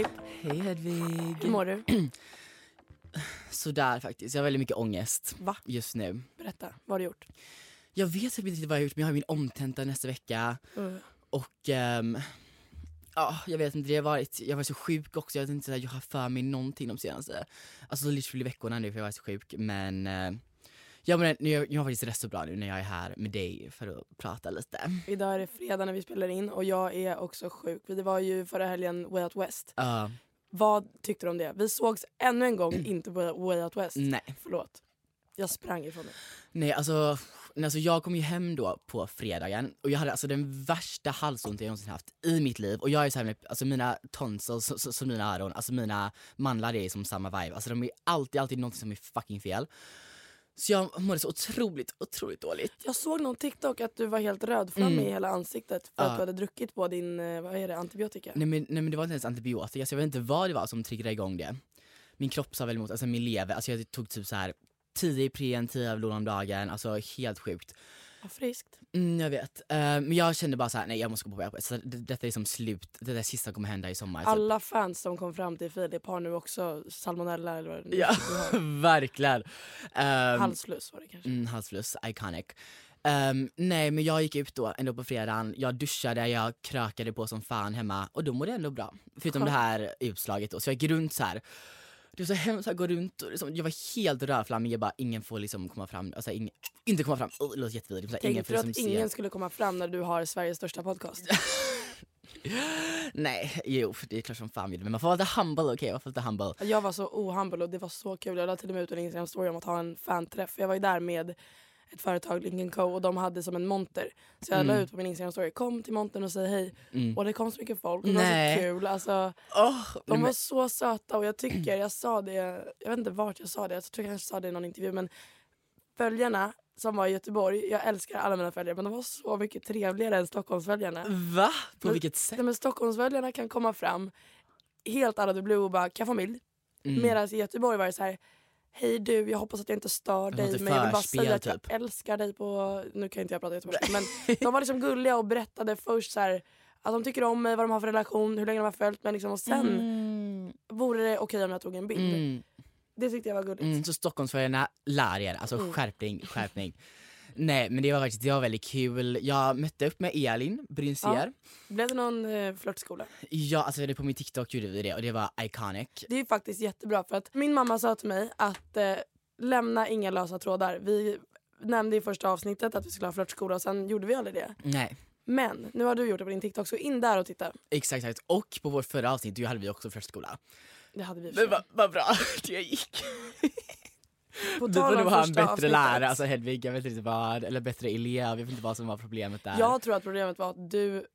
Filip, Hej Hedvig. hur mår du? Sådär faktiskt, jag har väldigt mycket ångest Va? just nu. Berätta, vad har du gjort? Jag vet typ inte riktigt vad jag har gjort men jag har min omtenta nästa vecka och ehm, ja, jag vet inte, det har varit, jag var så sjuk också, jag vet inte, jag har för mig någonting de senaste, alltså literally veckorna nu för jag var så sjuk men eh, Ja men nu, jag, jag har faktiskt rätt så bra nu när jag är här med dig för att prata lite. Idag är det fredag när vi spelar in och jag är också sjuk. Det var ju förra helgen Way Out West. Ja, Vad tyckte du om det? Vi sågs ännu en gång inte på Way Out West. nej. Förlåt. Jag sprang ifrån det. Nej alltså, nej, alltså jag kom ju hem då på fredagen och jag hade alltså den värsta halsonten jag någonsin haft i mitt liv och jag är såhär med, alltså mina tonsils så- så- som mina öron, alltså mina mandlar är som samma vibe, alltså de är alltid, alltid någonting som är fucking fel. Så jag mådde så otroligt, otroligt dåligt. Jag såg någon TikTok att du var helt rödflammig Mm. i hela ansiktet för Ja. att du hade druckit på din, eh, vad är det, antibiotika? Nej men, nej men det var inte ens antibiotika så jag vet inte vad det var som triggade igång det. Min kropp sa väl emot, alltså min lever, alltså jag tog typ så här 10 Ipren, 10 Alvedon om dagen, alltså helt sjukt. Vad friskt. Mm, jag vet. Eh, men jag kände bara så här: nej jag måste gå på Way Out West. Så det, detta är som slut, det där sista kommer hända i sommar. typ. Alla fans som kom fram till Filip har nu också salmonella eller vad det nu Ja, verkligen. Um, Halsfluss var det kanske. mm, halsfluss, iconic. Ehm, nej men jag gick ut då ändå på fredagen, jag duschade, jag krökade på som fan hemma och då mådde jag ändå bra. Förutom det här utslaget då, så jag gick runt så här. Det var så hemskt att gå runt och liksom, jag var helt rödflammig, jag bara ingen får liksom komma fram, alltså ingen, inte komma fram, oh, det låter jättevidrigt. så här, Ingen Tänkte får du liksom att se. ingen skulle komma fram när du har Sveriges största podcast? Nej, jo det är klart som fan vill men man får vara lite humble okej, man får vara lite humble. Jag var så ohumble och det var så kul. Jag la till och med ut en Instagram story om att ha en fanträff. Jag var ju där med ett företag, Lincoln Co och de hade som en monter. Så jag la Mm. ut på min Instagram story, kom till montern och säg hej. Mm. Och det kom så mycket folk och det Nej. var så kul. Alltså, Oh, de var så söta och jag tycker, jag sa det, jag vet inte vart jag sa det, jag tror jag kanske sa det i någon intervju men följarna som var i Göteborg, jag älskar alla mina följare men de var så mycket trevligare än Stockholmsföljarna. Va? På Men- vilket sätt? Men Stockholmsföljarna kan komma fram helt out of the blue och bara kan jag få familj? Mm. Medan i Göteborg var det så här Hej du, jag hoppas att jag inte stör dig men jag vill bara säga att typ. jag älskar dig på... Nu kan inte jag prata göteborgska men de var liksom gulliga och berättade först så här att de tycker om mig, vad de har för relation, hur länge de har följt mig liksom, och sen Mm. vore det okej om jag tog en bild. Mm. Det tyckte jag var gulligt. Mm, så Stockholmsförarna lär er, alltså Mm. skärpning, skärpning. Nej men det var faktiskt det var väldigt kul. Jag mötte upp med Elin Brynsier. Blev det någon eh, flörtskola? Ja. alltså det på min TikTok gjorde vi det och det var iconic. Det är faktiskt jättebra för att min mamma sa till mig att eh, lämna inga lösa trådar. Vi nämnde i första avsnittet att vi skulle ha flörtskola och sen gjorde vi aldrig det. Nej, Men nu har du gjort det på din TikTok så in där och titta. exakt, exakt. Och på vårt förra avsnitt då hade vi också förskola. Det hade vi. Men vad vad bra det gick. På tal får nog ha en bättre avsnittet. lärare, alltså Hedvig, jag vet inte vad, eller bättre elev, jag vet inte vad som var problemet där. Jag tror att problemet var att du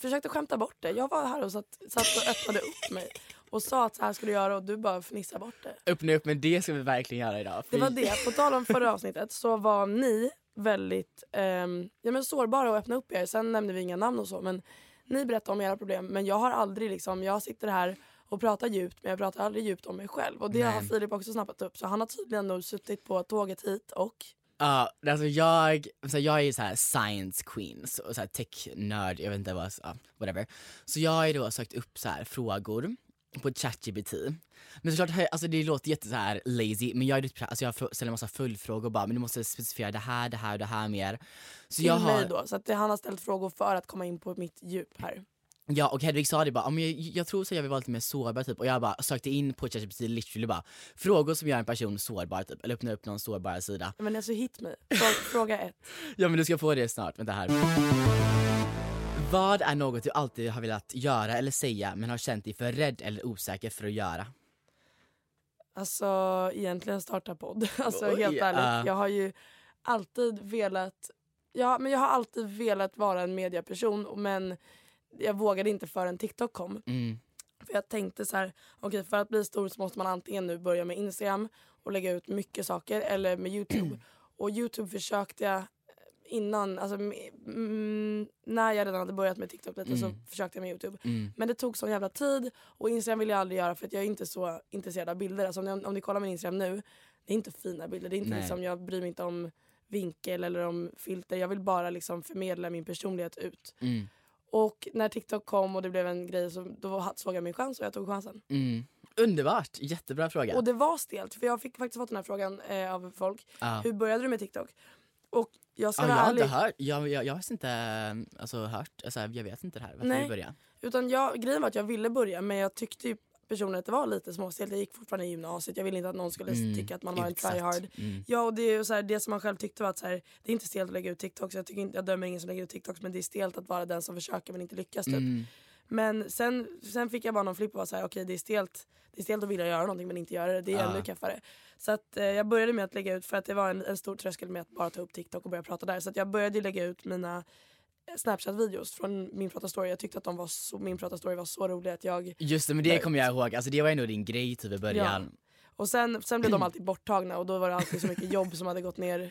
försökte skämta bort det. Jag var här och satt, satt och öppnade upp mig. och sa att så här skulle du göra och du bara fnissade bort det. Öppna upp, men det ska vi verkligen göra idag. Det var Fy- det. På tal om förra avsnittet så var ni väldigt ehm, ja, men sårbara och öppna upp er. Sen nämnde vi inga namn och så men ni berättade om era problem men jag har aldrig liksom, jag sitter här och pratar djupt men jag pratar aldrig djupt om mig själv. Och det Nej. har Filip också snappat upp så han har tydligen nog suttit på tåget hit och Ja, alltså jag, så jag är ju så här science queen, så, så här tech-nörd, jag vet inte vad, ja, whatever. Så jag har ju då sökt upp så här frågor på ChatGPT. Men såklart, alltså det låter jätte så här lazy, men jag, är alltså jag ställer en massa följdfrågor bara, men du måste specificera det här, det här och det här mer. Så till jag har, mig då. Så att det, han har ställt frågor för att komma in på mitt djup här. Ja och Hedvig sa det bara, "Ja, men jag, jag tror så jag vill vara lite mer sårbar typ och jag bara sökte in på ChatGPT literally bara frågor som gör en person sårbar typ, eller öppna upp någon sårbar sida. Men alltså hit mig. Frå- Fråga ett. Ja men du ska få det snart, vänta här. Vad är något du alltid har velat göra eller säga men har känt dig för rädd eller osäker för att göra? Alltså egentligen starta podd. Alltså Oj, helt ärligt. ja. Jag har ju alltid velat Ja men jag har alltid velat vara en mediaperson men jag vågade inte förrän TikTok kom. Mm. För jag tänkte så här, okej för att bli stor så måste man antingen nu börja med Instagram och lägga ut mycket saker eller med Youtube. och Youtube försökte jag innan, alltså mm, när jag redan hade börjat med TikTok lite så försökte jag med Youtube. Mm. Men det tog sån jävla tid och Instagram vill jag aldrig göra för att jag är inte så intresserad av bilder. Alltså om, ni, om ni kollar min Instagram nu, det är inte fina bilder. Det är inte Nej. liksom, jag bryr mig inte om vinkel eller om filter. Jag vill bara liksom förmedla min personlighet ut. Mm. Och när TikTok kom och det blev en grej så då såg jag min chans och jag tog chansen. Mm. Underbart, jättebra fråga. Och det var stelt för jag fick faktiskt fått den här frågan eh, av folk. Ja. Hur började du med TikTok? Och jag ska jag vara har inte ärlig. hört, jag, jag, jag har inte alltså, hört, alltså, jag vet inte det här, varför Nej. vi började. Utan jag, grejen var att jag ville börja men jag tyckte ju personligen att det var lite småstelt. Jag gick fortfarande i gymnasiet. Jag ville inte att någon skulle Mm, tycka att man var en utsatt. tryhard. Mm. Ja och det, är så här, det som man själv tyckte var att så här, det är inte stelt att lägga ut TikToks. Jag, tycker inte, jag dömer ingen som lägger ut TikToks men det är stelt att vara den som försöker men inte lyckas. Typ. Mm. Men sen, sen fick jag bara någon flipp och var såhär, okej det är stelt det är stelt att vilja göra någonting men inte göra det. Det är ännu kaffare. Så att, eh, jag började med att lägga ut, för att det var en, en stor tröskel med att bara ta upp TikTok och börja prata där. Så jag började lägga ut mina Snapchat-videos från min prata-story. Jag tyckte att de var så, min prata-story var så rolig att jag... Just det, men det kommer jag ihåg, alltså det var ändå din grej typ i början. Och sen, sen blev de alltid borttagna och då var det alltid så mycket jobb som hade gått ner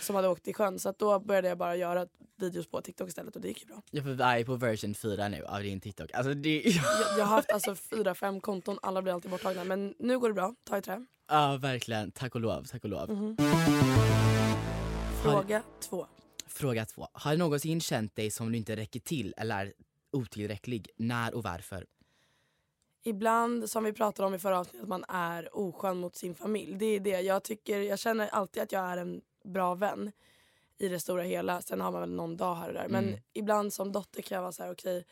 som hade åkt i sjön. Så då började jag bara göra videos på TikTok istället och det gick ju bra. Jag är på version 4 nu av din TikTok. Alltså det, Jag, jag har haft alltså fyra, fem konton, alla blir alltid borttagna. Men nu går det bra, ta i trä. ja verkligen, tack och lov, tack och lov. Mhm. Fråga två. Fråga två. Har du någonsin känt dig som du inte räcker till eller är otillräcklig? När och varför? Ibland, som vi pratade om i förra avsnittet, att man är oskön mot sin familj. Det är det. Jag, tycker, jag känner alltid att jag är en bra vän i det stora hela. Sen har man väl någon dag här och där. Men Mm. ibland som dotter kan jag vara så här, okej,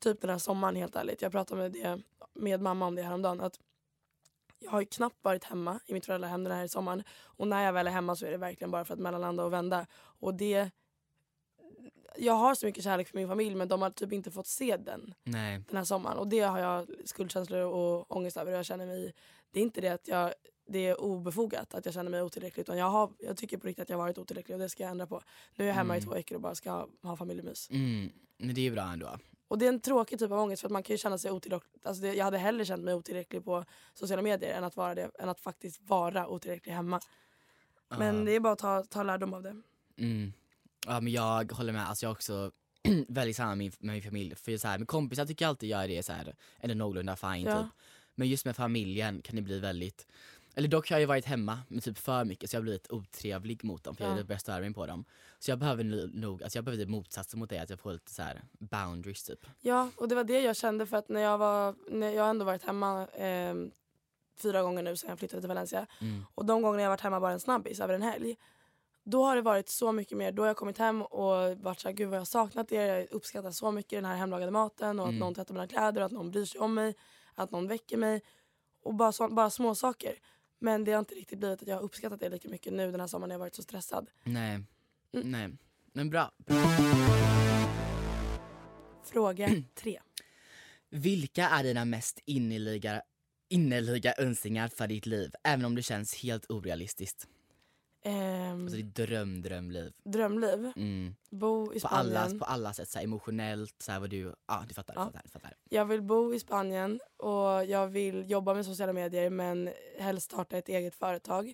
typ den här sommaren helt ärligt. Jag pratade med, det, med mamma om det häromdagen. Att jag har knappt varit hemma i mitt föräldrahem den här sommaren. Och när jag väl är hemma så är det verkligen bara för att mellanlanda och vända. Och det... Jag har så mycket kärlek för min familj men de har typ inte fått se den Nej. den här sommaren. Och det har jag skuldkänslor och ångest över. Jag känner mig, det är inte det att jag, det är obefogat att jag känner mig otillräcklig. Utan jag, har, jag tycker på riktigt att jag varit otillräcklig och det ska jag ändra på. Nu är jag hemma i Mm. två veckor och bara ska ha, familjemys. Mm. Men det är bra ändå. Och det är en tråkig typ av ångest för att man kan ju känna sig otillräcklig. Alltså det, jag hade hellre känt mig otillräcklig på sociala medier än att, vara det, än att faktiskt vara otillräcklig hemma. Men Ja. det är bara att ta, ta lärdom av det. Mm. Ja men jag håller med, alltså jag också väldigt samma med min, med min familj. För så här, med kompisar tycker jag alltid jag är så här, eller någorlunda fine Ja. typ. Men just med familjen kan det bli väldigt eller dock har jag varit hemma med typ för mycket så jag har blivit otrevlig mot dem för Ja. jag börjar störa mig på dem. Så jag behöver nog, alltså jag behöver typ motsatsen mot det, att jag får lite så här boundaries typ. Ja, och det var det jag kände för att när jag var, när jag har ändå varit hemma eh, fyra gånger nu sedan jag flyttade till Valencia. Mm. Och de gånger jag varit hemma bara en snabbis över en helg. Då har det varit så mycket mer. Då har jag kommit hem och varit såhär, gud vad jag har saknat er. Jag uppskattar så mycket den här hemlagade maten och att Mm. någon tvättar mina kläder och att någon bryr sig om mig. Att någon väcker mig. Och bara, så, bara små saker. Men det har inte riktigt blivit att jag har uppskattat det lika mycket nu den här sommaren när jag varit så stressad. Nej, Mm. nej. Men bra. Fråga tre. Vilka är dina mest innerliga, innerliga önskningar för ditt liv, även om det känns helt orealistiskt? Ehm, Alltså ditt dröm, drömliv. drömliv, Mm. bo i På, Spanien. alla, på alla sätt, så här, emotionellt, så här, vad du, ja du fattar, Ja. fattar, fattar. Jag vill bo i Spanien och jag vill jobba med sociala medier men helst starta ett eget företag.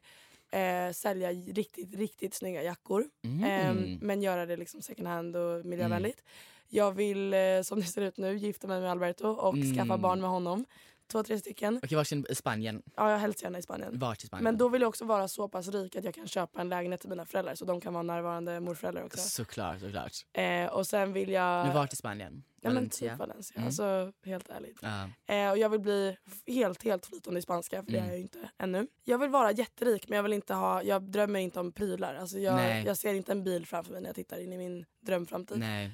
Eh, sälja riktigt, riktigt snygga jackor. Mm. Ehm, men göra det liksom second hand och miljövänligt. Jag vill, eh, som det ser ut nu, gifta mig med Alberto och Mm. skaffa barn med honom. Två, tre stycken. Okej, var i Spanien? Ja, jag helst gärna i Spanien. Vart i Spanien? Men då vill jag också vara så pass rik att jag kan köpa en lägenhet till mina föräldrar så de kan vara närvarande morföräldrar också. Såklart, såklart. Eh, och sen vill jag... Men vart i Spanien? Ja men Valencia? typ Valencia, Mm. alltså helt ärligt. Ja. Eh, och jag vill bli helt, helt flytande i spanska för det Mm. är jag ju inte ännu. Jag vill vara jätterik men jag vill inte ha, jag drömmer inte om prylar. Alltså jag, jag ser inte en bil framför mig när jag tittar in i min drömframtid. Nej,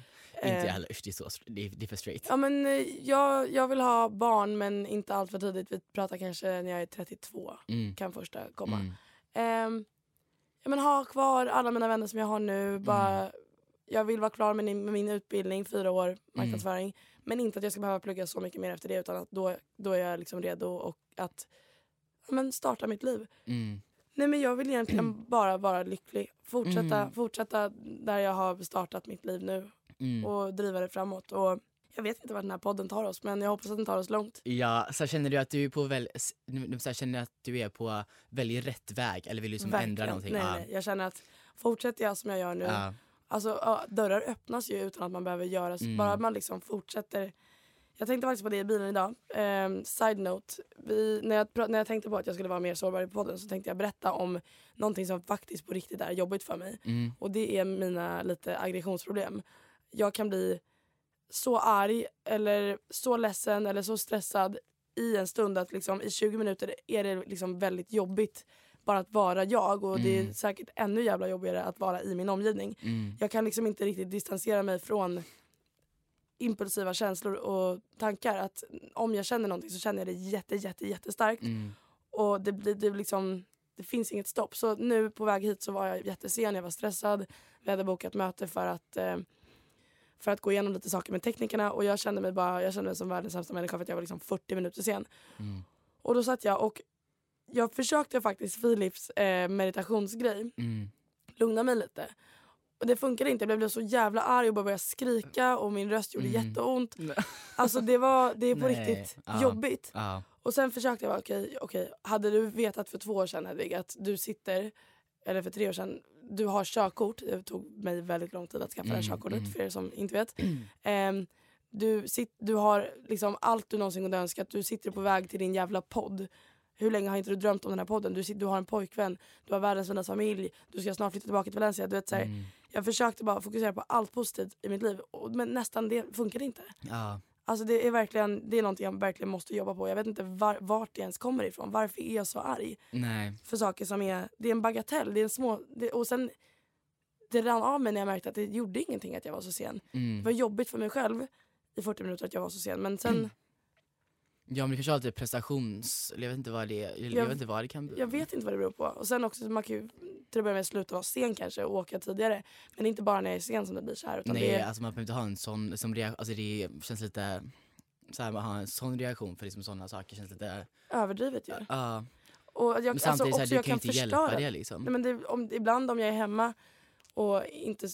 inte jag heller. Usch, det är, så, det är, det är för straight. Ja men eh, jag, jag vill ha barn men inte allt för tidigt. Vi pratar kanske när jag är 32 Mm. kan första komma. Mm. Ehm, ja, men ha kvar alla mina vänner som jag har nu. Bara, Mm. Jag vill vara klar med, min- med min utbildning, fyra år marknadsföring. Men inte att jag ska behöva plugga så mycket mer efter det utan att då, då är jag liksom redo och att ja, men starta mitt liv. Mm. Nej men jag vill egentligen bara vara lycklig. Fortsätta, Mm. fortsätta där jag har startat mitt liv nu Mm. och driva det framåt. Och jag vet inte vart den här podden tar oss men jag hoppas att den tar oss långt. Ja, så känner du att du är på väl, så känner att du är på väldigt rätt väg eller vill du liksom ändra någonting? Nej, ja. nej. Jag känner att fortsätter jag som jag gör nu Ja. Alltså ja, dörrar öppnas ju utan att man behöver göra så. Mm. Bara man liksom fortsätter. Jag tänkte faktiskt på det i bilen idag. Ehm, side note. Vi, när, jag, när jag tänkte på att jag skulle vara mer sårbar i podden så tänkte jag berätta om någonting som faktiskt på riktigt är jobbigt för mig. Mm. Och det är mina lite aggressionsproblem. Jag kan bli så arg eller så ledsen eller så stressad i en stund att liksom, i 20 minuter är det liksom väldigt jobbigt bara att vara jag och det är Mm. säkert ännu jävla jobbigare att vara i min omgivning. Mm. Jag kan liksom inte riktigt distansera mig från impulsiva känslor och tankar. Att om jag känner någonting så känner jag det jätte, jätte, jättestarkt. Mm. Och det, blir, det, blir liksom, det finns inget stopp. Så nu på väg hit så var jag jättesen, jag var stressad. Vi hade bokat möte för att, eh, för att gå igenom lite saker med teknikerna och jag kände mig bara, jag kände mig som världens sämsta människa för att jag var liksom 40 minuter sen. Mm. Och då satt jag och jag försökte faktiskt Philips eh, meditationsgrej Mm. lugna mig lite. Och det funkade inte, jag blev så jävla arg och bara började skrika och min röst gjorde Mm. jätteont. Alltså det, var, det är på Nej. riktigt Ja. jobbigt. Ja. Och sen försökte jag okej, okej, hade du vetat för två år sedan Hedvig att du sitter, eller för tre år sedan, du har körkort. Det tog mig väldigt lång tid att skaffa det här Mm, körkortet mm. för er som inte vet. Ehm, du, sit, du har liksom allt du någonsin kunde önska, du sitter på väg till din jävla podd. Hur länge har inte du drömt om den här podden? Du, du har en pojkvän, du har världens finaste familj, du ska snart flytta tillbaka till Valencia. Du vet, så här, Mm. Jag försökte bara fokusera på allt positivt i mitt liv och, men nästan det funkade inte. Ja. Alltså det är verkligen, det är någonting jag verkligen måste jobba på. Jag vet inte var, vart det ens kommer ifrån. Varför är jag så arg Nej. för saker som är, det är en bagatell. Det är en små, det, och sen det rann av mig när jag märkte att det gjorde ingenting att jag var så sen. Mm. Det var jobbigt för mig själv i 40 minuter att jag var så sen. Men sen, Ja men det kanske alltid är prestations... Jag vet inte vad det är. Jag, Jag- vet inte vad det kan bli. jag vet inte vad det beror på. Och sen också, man kan ju till att börja med sluta vara sen kanske och åka tidigare. Men det är inte bara när jag är sen som det blir så här. Utan Nej, det är, alltså man behöver inte ha en sån som reaktion. Alltså det känns lite... Så här, man har en sån reaktion för liksom sådana saker känns lite... överdrivet ju. Ja. Och jag, Men alltså, samtidigt så här, du kan ju inte hjälpa det liksom. Nej, men det, om, ibland om jag är hemma och inte,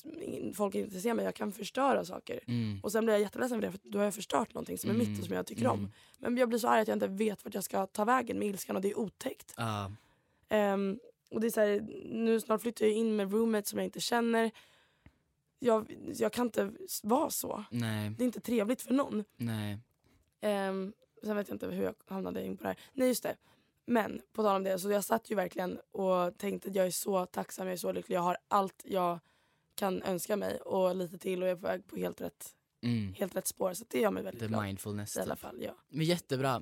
folk inte ser mig, jag kan förstöra saker. Mm. Och sen blir jag jätteledsen för det, för då har jag förstört någonting som är mitt och som jag tycker om. Mm. Men jag blir så arg att jag inte vet vart jag ska ta vägen med ilskan och det är otäckt. Ja. Ehm, och det är så här, nu snart flyttar jag in med roommates som jag inte känner. Jag, jag kan inte vara så. Nej, Det är inte trevligt för någon. nej. Um, sen vet jag inte hur jag hamnade in på det här. Nej just det. Men på tal om det, så jag satt ju verkligen och tänkte att jag är så tacksam, jag är så lycklig. Jag har allt jag kan önska mig och lite till och jag är på väg på helt rätt, Mm. helt rätt spår. Så det gör mig väldigt The glad. mindfulness. I alla typ. fall, ja. Men jättebra.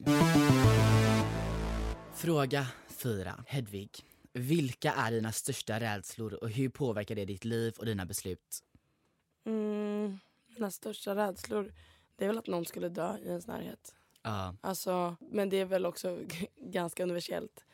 Fråga fyra. Hedvig. Vilka är dina största rädslor och hur påverkar det ditt liv och dina beslut? Mm, mina största rädslor, det är väl att någon skulle dö i ens närhet. Ja. Alltså, men det är väl också ganska universellt.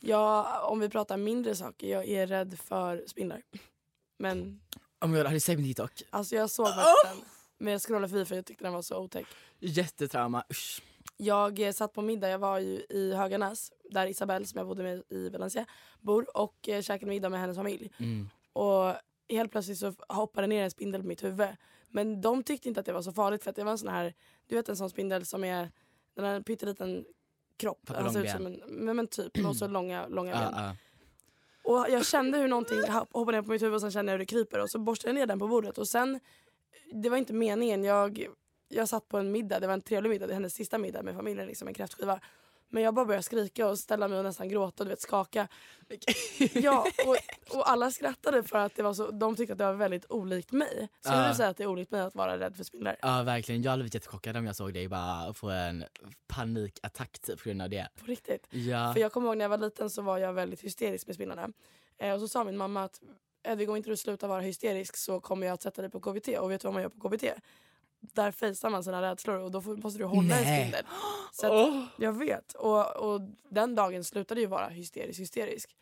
Ja, om vi pratar mindre saker, jag är rädd för spindlar. Men Oh my God, har du sett min TikTok? alltså jag såg faktiskt den. Men jag scrollade förbi för jag tyckte den var så otäck. Jättetrauma, usch. Jag eh, satt på middag, jag var ju i Höganäs där Isabelle som jag bodde med i Valencia bor och eh, käkade middag med hennes familj. Mm. Och helt plötsligt så hoppade ner en spindel på mitt huvud. Men de tyckte inte att det var så farligt för att det var en sån här, du vet en sån spindel som är, den har en pytteliten kropp. Han ser ut som en, men, men typ, och så långa, långa ben. Ja, ja. Och jag kände hur någonting hopp- hoppade ner på mitt huvud och sen kände jag hur det kryper och så borstade jag ner den på bordet och sen, det var inte meningen, jag, jag satt på en middag, det var en trevlig middag, det hennes sista middag med familjen, liksom en kräftskiva. Men jag bara började skrika och ställa mig och nästan gråta och du vet skaka. Ja, och, och alla skrattade för att det var så, de tyckte att det var väldigt olikt mig. Skulle Ja. du säga att det är olikt mig att vara rädd för spindlar? ja verkligen, jag hade blivit jättechockad om jag såg dig bara få en panikattack typ på grund av det. På riktigt. Ja. För jag kommer ihåg när jag var liten så var jag väldigt hysterisk med spindlarna. Eh, och så sa min mamma att Edvig om inte du slutar vara hysterisk så kommer jag att sätta dig på KBT. Och vet du vad man gör på KBT? Där fejsar man sina rädslor och då får, måste du hålla Nej. spindel. Så att, Jag vet. Och, och den dagen slutade ju vara hysterisk hysterisk.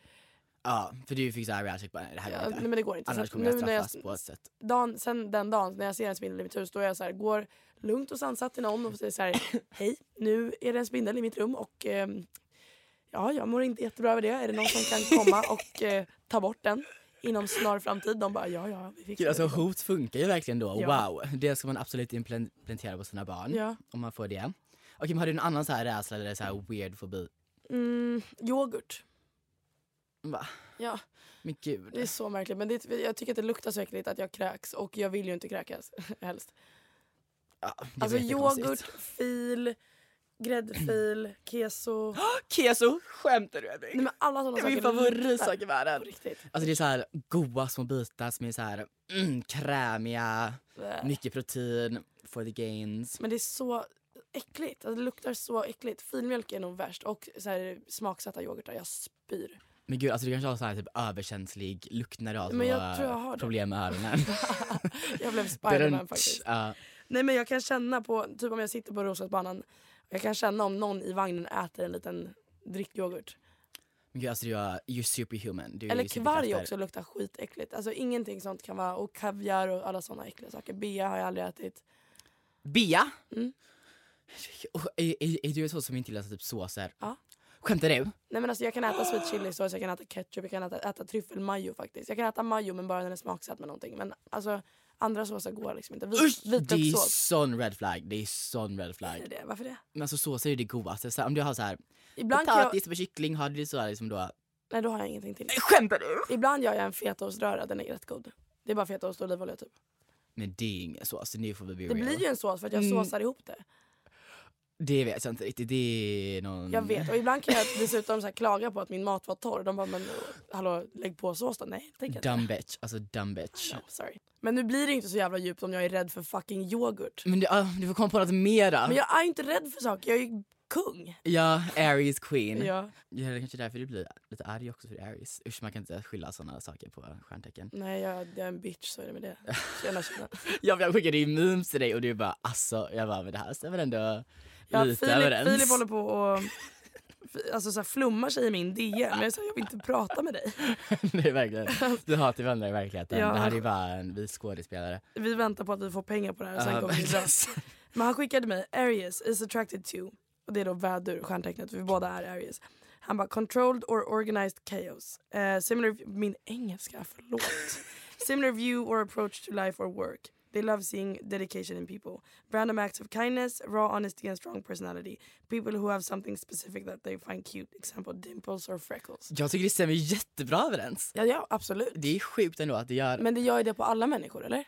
Ja, för du fick såhär reaction bara, det här Ja, nej, men det går inte. Annars kommer jag när jag- straffas på ett sätt. dagen, sen den dagen när jag ser en spindel i mitt hus då är jag så här, går lugnt och sansat till någon och säger så här, hej nu är det en spindel i mitt rum och ehm, ja jag mår inte jättebra över det. Är det någon som kan komma och eh, ta bort den inom snar framtid? De bara ja ja vi fixar alltså det. hot funkar ju verkligen då, Ja. wow. Det ska man absolut implementera på sina barn. Ja. Om man får det. Okej men har du någon annan så här rädsla eller så här weird fobi? Mm, yoghurt. Va? Ja, Men gud. det är så märkligt. Men det, jag tycker att det luktar så äckligt att jag kräks och jag vill ju inte kräkas helst. Ja, Alltså yoghurt, fil, gräddfil, keso. Keso, skämtar du Edvin? Nej men alla sådana Det är saker min favoritsak i världen. Alltså det är så här goda små bitar som är så här mm, krämiga, Blä. mycket protein for the gains. Men det är så äckligt. Alltså, det luktar så äckligt. Filmjölk är nog värst. Och så här, smaksatta yoghurtar. Jag spyr. Men gud, alltså du kanske har så här typ överkänslig lukt när du har Men jag tror jag har problem med öronen. jag blev Spiderman faktiskt. Ja. Nej men jag kan känna på, typ om jag sitter på Roslagsbanan. Jag kan känna om någon i vagnen äter en liten drickyoghurt. Men gud alltså du är you superhuman. Du Eller ju kvarg också luktar skitäckligt. Alltså ingenting sånt kan vara, och kaviar och alla såna äckliga saker. Bea har jag aldrig ätit. Bea? Mm. Är, är, är du en sån som inte gillar typ såser? Ja. Skämtar du? Nej men alltså jag kan äta sweet chili sås, jag kan äta ketchup, jag kan äta, äta tryffelmajo faktiskt. Jag kan äta majo men bara när den är smaksatt med någonting. Men alltså andra såser går liksom inte. Vit, Usch! Det är sån red flag. Det är sån red flag. det? Varför det? Men alltså såser är det godaste. Så här, om du har så här Ibland kan jag, potatis med kyckling, har du det så här liksom då? nej då har jag ingenting till. Skämtar du? Ibland gör jag en fetaoströra, den är rätt god. Det är bara fetaost och olivolja typ. Men det är ingen sås, nu får vi be Det real. blir ju en sås för att jag Mm. såsar ihop det. Det vet jag inte riktigt, det är någon... Jag vet och ibland kan jag dessutom så klaga på att min mat var torr. De bara men hallå lägg på sås då. Nej tänker jag. Dumb bitch, alltså dumb bitch. No, sorry. Men nu blir det inte så jävla djupt om jag är rädd för fucking yoghurt. Men du, ah, du får komma på något mera. Men jag är inte rädd för saker, jag är kung. Ja, Aries queen. Ja. Ja, det är kanske därför du blir lite arg också för Aries. Usch, man kan inte skylla sådana saker på stjärntecken. Nej jag, jag är en bitch, så är det med det. Tjena tjena. Jag, jag skickade ju memes till dig och du bara alltså, jag bara men det här stämmer ändå Ja, lite Filip, överens. Filip håller på och alltså, så här, flummar sig i min DM. Jag, sa, jag vill inte prata med dig. det är verkligen, du hatar varandra i verkligheten. Ja. Det här är bara en vit skådespelare. Vi väntar på att vi får pengar på det här. Sen Ja, kommer verkligen. Men han skickade mig Aries is attracted to. Och det är då vädur, stjärntecknet. Vi båda är Aries. Han bara controlled or organized chaos. Eh, similar, min engelska, förlåt. similar view or approach to life or work. They love seeing dedication in people. Random acts of kindness, raw honesty and strong personality. People who have something specific that they find cute. Example dimples or freckles. Jag tycker det stämmer jättebra överens. Ja, ja absolut. Det är sjukt ändå att det gör... Men det gör ju det på alla människor eller?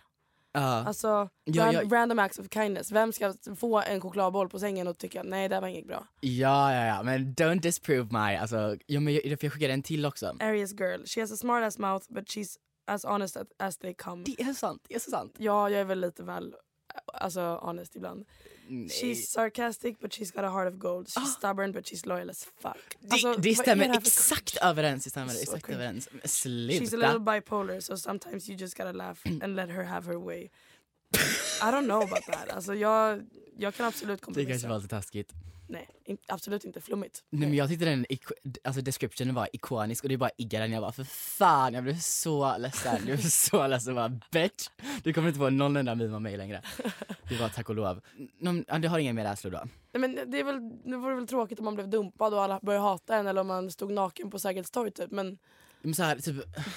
ja. Alltså Ja, ran- jag- random acts of kindness. Vem ska få en chokladboll på sängen och tycka nej det här var inget bra? ja, ja, ja, men don't disprove my, alltså, ja, men jag, jag skickade en till också. Aries girl. She has a smart ass mouth but she's as honest as, they come. Det är sant, det är så sant. Ja, jag är väl lite väl alltså, honest ibland. Nej. She's sarcastic but she's got a heart of gold. She's stubborn but she's loyal as fuck. det, Alltså, det stämmer för exakt överens, det stämmer exakt cringe. överens. Men She's a little Sluta. bipolar so sometimes you just gotta laugh and let her have her way. I don't know about that. Alltså, jag, jag kan absolut Det kanske kompromissa. var lite taskigt. Nej, in, absolut inte flummigt. Nej men jag tyckte den alltså descriptionen var ikonisk och det är bara iggar den. Jag bara för fan jag blev så ledsen. Jag blev så ledsen bara bitch. Du kommer inte få någon enda meme av mig längre. Det var tack och lov. Någon, du har inga mer rädslor då? Nej, men det, är väl, det vore väl tråkigt om man blev dumpad och alla började hata en eller om man stod naken på Sergels torg typ. Men Men, så här, typ,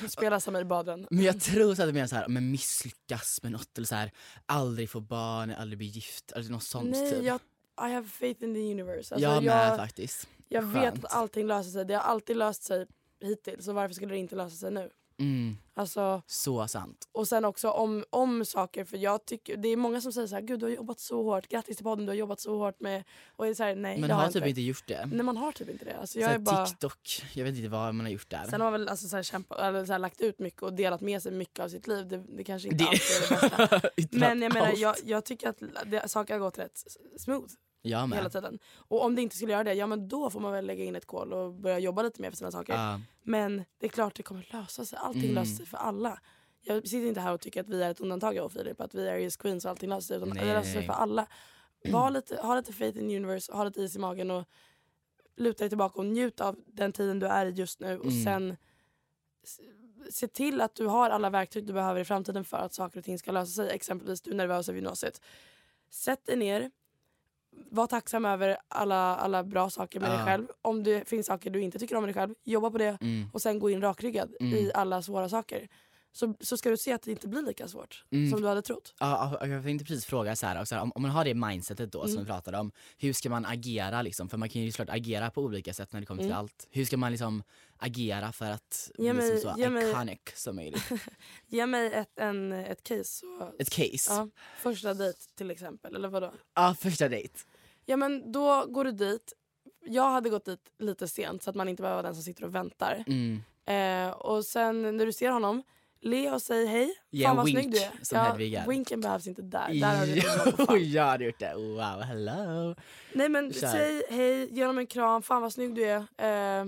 spela Samir Badran. men jag tror så att du menar så här, men misslyckas med något eller så här, aldrig få barn, aldrig bli gift eller något sånt Nej, typ. jag, I have faith in the universe. Alltså, jag med jag, faktiskt. jag vet Skönt. att allting löser sig. Det har alltid löst sig hittills. Så varför skulle det inte lösa sig nu? Mm, Alltså, så sant. och sen också om, om saker. För jag tycker, det är många som säger så här, gud du har jobbat så hårt. Grattis till podden, du har jobbat så hårt med... Och är så här, nej Men det har typ inte gjort det. Nej man har typ inte det. Alltså, Så jag är bara... TikTok, jag vet inte vad man har gjort där. Sen har man väl alltså så här kämpat, eller så här lagt ut mycket och delat med sig mycket av sitt liv. Det, det kanske inte Det- alltid är det bästa. Inte Men jag menar, jag, jag tycker att det, saker har gått rätt smooth jag med. hela tiden. Och om det inte skulle göra det, ja men då får man väl lägga in ett kol och börja jobba lite mer för sina saker. Ja. Men det är klart det kommer lösa sig. Allting Mm. löser sig för alla. Jag sitter inte här och tycker att vi är ett undantag jag och Filip, att vi är Aries Queens och allting löser sig. Utan Nej, det löser sig för alla. Var lite, ha lite faith in the universe, ha lite is i magen och luta dig tillbaka och njut av den tiden du är i just nu. Och Mm. sen s- se till att du har alla verktyg du behöver i framtiden för att saker och ting ska lösa sig. Exempelvis du är nervös över gymnasiet. Sätt dig ner, var tacksam över alla, alla bra saker med dig Ja. själv. Om det finns saker du inte tycker om med dig själv, jobba på det Mm. och sen gå in rakryggad Mm. i alla svåra saker. Så, så ska du se att det inte blir lika svårt Mm. som du hade trott. Ja, ja, jag tänkte precis fråga så här, så här om, om man har det mindsetet då som Mm. vi pratade om, hur ska man agera liksom? För man kan ju såklart agera på olika sätt när det kommer till Mm. allt. Hur ska man liksom agera för att Ge bli mig- som så ge mig- iconic som möjligt? Ge mig ett, en, ett case. Så, Ett case? ja, första dejt till exempel, eller vadå? Ja, första dejt. Ja men då går du dit. Jag hade gått dit lite sent så att man inte behöver vara den som sitter och väntar. Mm. Eh, och sen när du ser honom, le och säg hej. Ge Fan en vad wink, snygg du är. som är. winken behövs inte där. Där har du jag hade gjort det. Wow, hello. Nej men Kär. säg hej, ge honom en kram, fan vad snygg du är. Eh,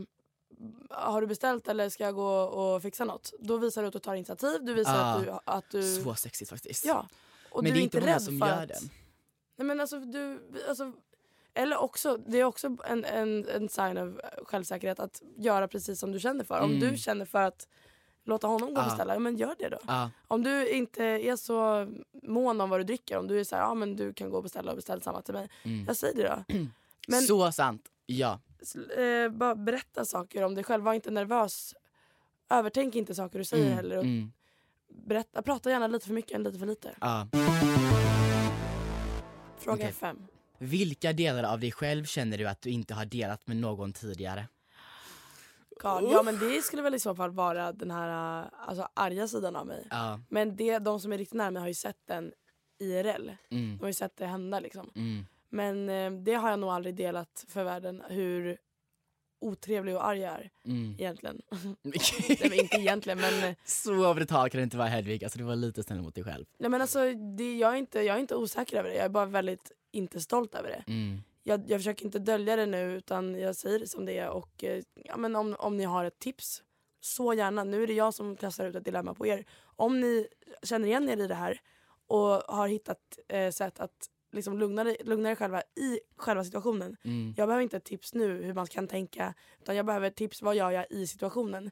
har du beställt eller ska jag gå och fixa något? Då visar du att du tar initiativ, du visar Ah, att, du, att du... Så sexigt faktiskt. Ja. Och Men du det är inte många rädd som gör att... det. Nej men alltså du, alltså, eller också, det är också en, en, en sign av självsäkerhet att göra precis som du känner för. Om Mm. du känner för att låta honom gå och beställa, ja, men gör det då. Ja, Om du inte är så mån om vad du dricker, om du är så här, ja men du kan gå och beställa och beställa samma till mig. mm. Jag säger det då. Men Så sant. Ja. eh, bara berätta saker om dig själv, var inte nervös. Övertänk inte saker du säger Mm, heller. Och mm. berätta, prata gärna lite för mycket än lite för lite. Ja. Fråga Okej. fem. Vilka delar av dig själv känner du att du inte har delat med någon tidigare? God, ja men det skulle väl i så fall vara den här äh, alltså, arga sidan av mig. Ja. Men det, de som är riktigt nära mig har ju sett den IRL. Mm. De har ju sett det hända liksom. Mm. Men eh, det har jag nog aldrig delat för världen hur otrevlig och arg jag är Mm. egentligen. Nej, inte egentligen men, eh, Så brutal kan det inte vara Hedvig, alltså du var lite snäll mot dig själv. nej, men alltså, det, jag, är inte, jag är inte osäker över det. Jag är bara väldigt inte stolt över det. Mm. Jag, jag försöker inte dölja det nu utan jag säger det som det är. Och, eh, ja, men om, om ni har ett tips, så gärna. Nu är det jag som kastar ut ett dilemma på er. Om ni känner igen er i det här och har hittat eh, sätt att liksom lugna, lugna er själva i själva situationen. Mm. Jag behöver inte ett tips nu hur man kan tänka utan jag behöver ett tips vad gör jag i situationen.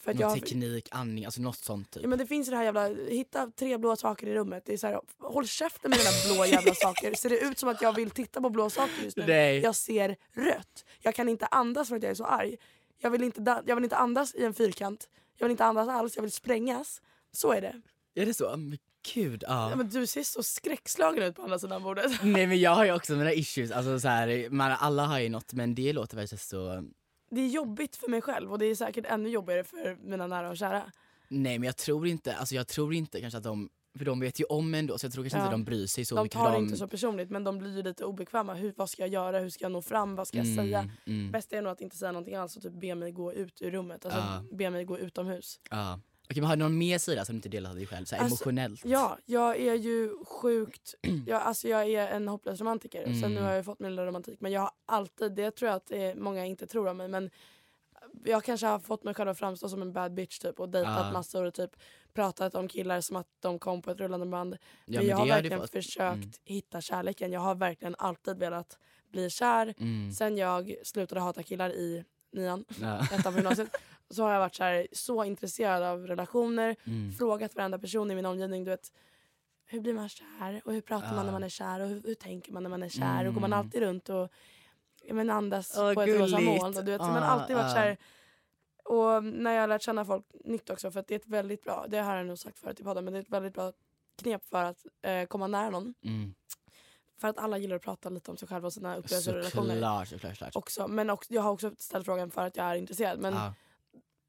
För Någon jag, teknik, andning, alltså något sånt typ. Ja, men det finns ju det här jävla, hitta tre blå saker i rummet. Det är så här, håll käften med dina blå jävla saker. Ser det ut som att jag vill titta på blå saker just nu? Nej. Jag ser rött. Jag kan inte andas för att jag är så arg. Jag vill inte, jag vill inte andas i en fyrkant. Jag vill inte andas alls, jag vill sprängas. Så är det. Är det så? Men gud, ja. Ja, men du ser så skräckslagen ut på andra sidan bordet. Nej men jag har ju också mina issues, alltså så här, man, alla har ju något men det låter väl så... Det är jobbigt för mig själv och det är säkert ännu jobbigare för mina nära och kära. Nej men jag tror inte, alltså jag tror inte kanske att de, för de vet ju om ändå så jag tror kanske Ja. inte de bryr sig så De mycket. tar för det de... inte så personligt men de blir ju lite obekväma. Hur, vad ska jag göra? Hur ska jag nå fram? Vad ska jag säga? Mm, mm, Bäst är nog att inte säga någonting alls och typ be mig gå ut ur rummet. Alltså Ja. be mig gå utomhus. ja. Okej men har du någon mer sida som du inte delar av dig själv, så här, Alltså, emotionellt? Ja, jag är ju sjukt... Jag, alltså jag är en hopplös romantiker. Sen Mm. nu har jag fått min lilla romantik. Men jag har alltid, det tror jag att är många inte tror om mig, men jag kanske har fått mig själv att framstå som en bad bitch typ och dejtat Ja. massor och typ pratat om killar som att de kom på ett rullande band. Ja, men jag har det verkligen fått. försökt Mm. hitta kärleken. Jag har verkligen alltid velat bli kär. Mm. Sen jag slutade hata killar i nian, Ja. ettan på gymnasiet, så har jag varit så, här, så intresserad av relationer. Mm. Frågat varenda person i min omgivning, du vet, hur blir man kär? Och hur pratar man när Ja. man är kär? Och hur, hur tänker man när man är kär? Och går man Mm. alltid runt och men andas Åh, på ett rosa moln? Och du vet, Ah, man alltid varit ah. så här, och när jag har lärt känna folk nytt också, för att det är ett väldigt bra, det har jag nog sagt förut i podden, men det är ett väldigt bra knep för att eh, komma nära någon. Mm. För att alla gillar att prata lite om sig själva och sina upplevelser och relationer. Såklart, såklart. Också, men också, jag har också ställt frågan för att jag är intresserad. Men Ja.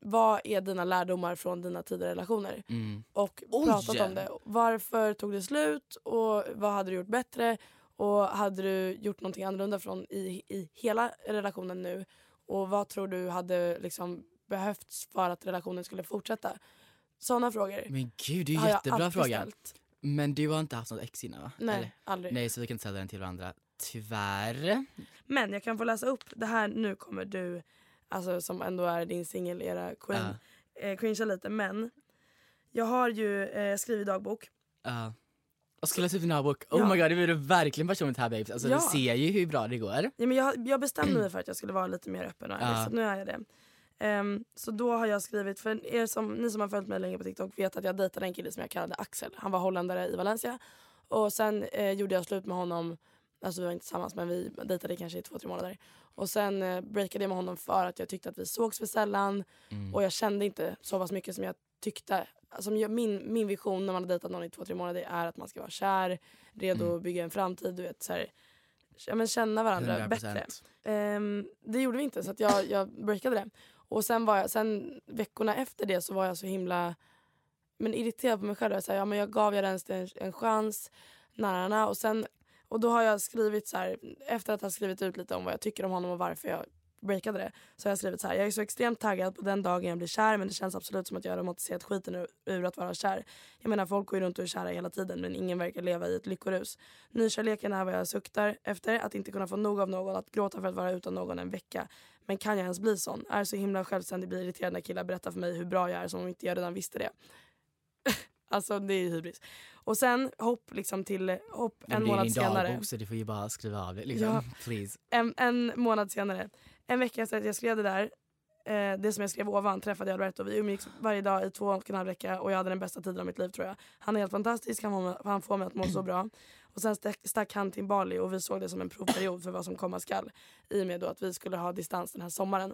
Vad är dina lärdomar från dina tidigare relationer? Mm. Och Oj! pratat om det. Varför tog det slut och vad hade du gjort bättre? Och hade du gjort någonting annorlunda från i, i hela relationen nu? Och vad tror du hade liksom behövts för att relationen skulle fortsätta? Sådana frågor Men gud, det är ju jättebra fråga. ställt. Men du har inte haft något ex innan va? Nej, Eller? aldrig. Nej, så vi kan inte ställa den till varandra. Tyvärr. Men jag kan få läsa upp det här. Nu kommer du, alltså som ändå är din singel-era queen, eh, cringea lite. Men jag har ju eh, skrivit dagbok. Ja. Och skulle läsa upp din dagbok. Oh Ja. my god, det blir verkligen personligt här babes. Alltså Ja. du ser ju hur bra det går. Ja, men jag, jag bestämde mig för att jag skulle vara lite mer öppen och ärlig, Ja. så nu är jag det. Ehm, så då har jag skrivit, för er som, ni som har följt mig länge på TikTok vet att jag dejtade en kille som jag kallade Axel. Han var holländare i Valencia. Och sen eh, gjorde jag slut med honom, alltså vi var inte tillsammans men vi dejtade kanske i två, tre månader. Och sen eh, breakade jag med honom för att jag tyckte att vi sågs för sällan Mm. och jag kände inte så pass mycket som jag tyckte. Alltså, min, min vision när man har dejtat någon i två, tre månader är att man ska vara kär, redo Mm. att bygga en framtid, du vet så här, ja, men känna varandra bättre. 100%. Ehm, det gjorde vi inte så att jag, jag breakade det. Och sen, var jag, sen veckorna efter det så var jag så himla men irriterad på mig själv. Jag, sa, ja, men jag gav jag ens en, en chans. Närarna, och, sen, och då har jag skrivit så här, efter att ha skrivit ut lite om vad jag tycker om honom och varför jag breakade det. Så har jag skrivit så här, jag är så extremt taggad på den dagen jag blir kär men det känns absolut som att jag har romantiserat skiten ur, ur att vara kär. Jag menar folk går ju runt och är kära hela tiden men ingen verkar leva i ett lyckorus. Nykärleken är vad jag suktar efter, att inte kunna få nog av någon, att gråta för att vara utan någon en vecka. Men kan jag ens bli sån? Är så himla självständig, blir irriterad när killar berättar för mig hur bra jag är som om inte jag redan visste det. alltså det är hybris. Och sen hopp liksom till hopp en det är månad din senare. dagbok så du får ju bara skriva av det liksom. Ja. Please. En, en månad senare, en vecka efter att jag skrev det där, eh, det som jag skrev ovan, träffade jag Alberto. Vi umgicks varje dag i två och en halv vecka och jag hade den bästa tiden av mitt liv tror jag. Han är helt fantastisk, han får mig, han får mig att må så bra. Och sen stack, stack han till Bali och vi såg det som en provperiod för vad som komma skall. I och med då att vi skulle ha distans den här sommaren.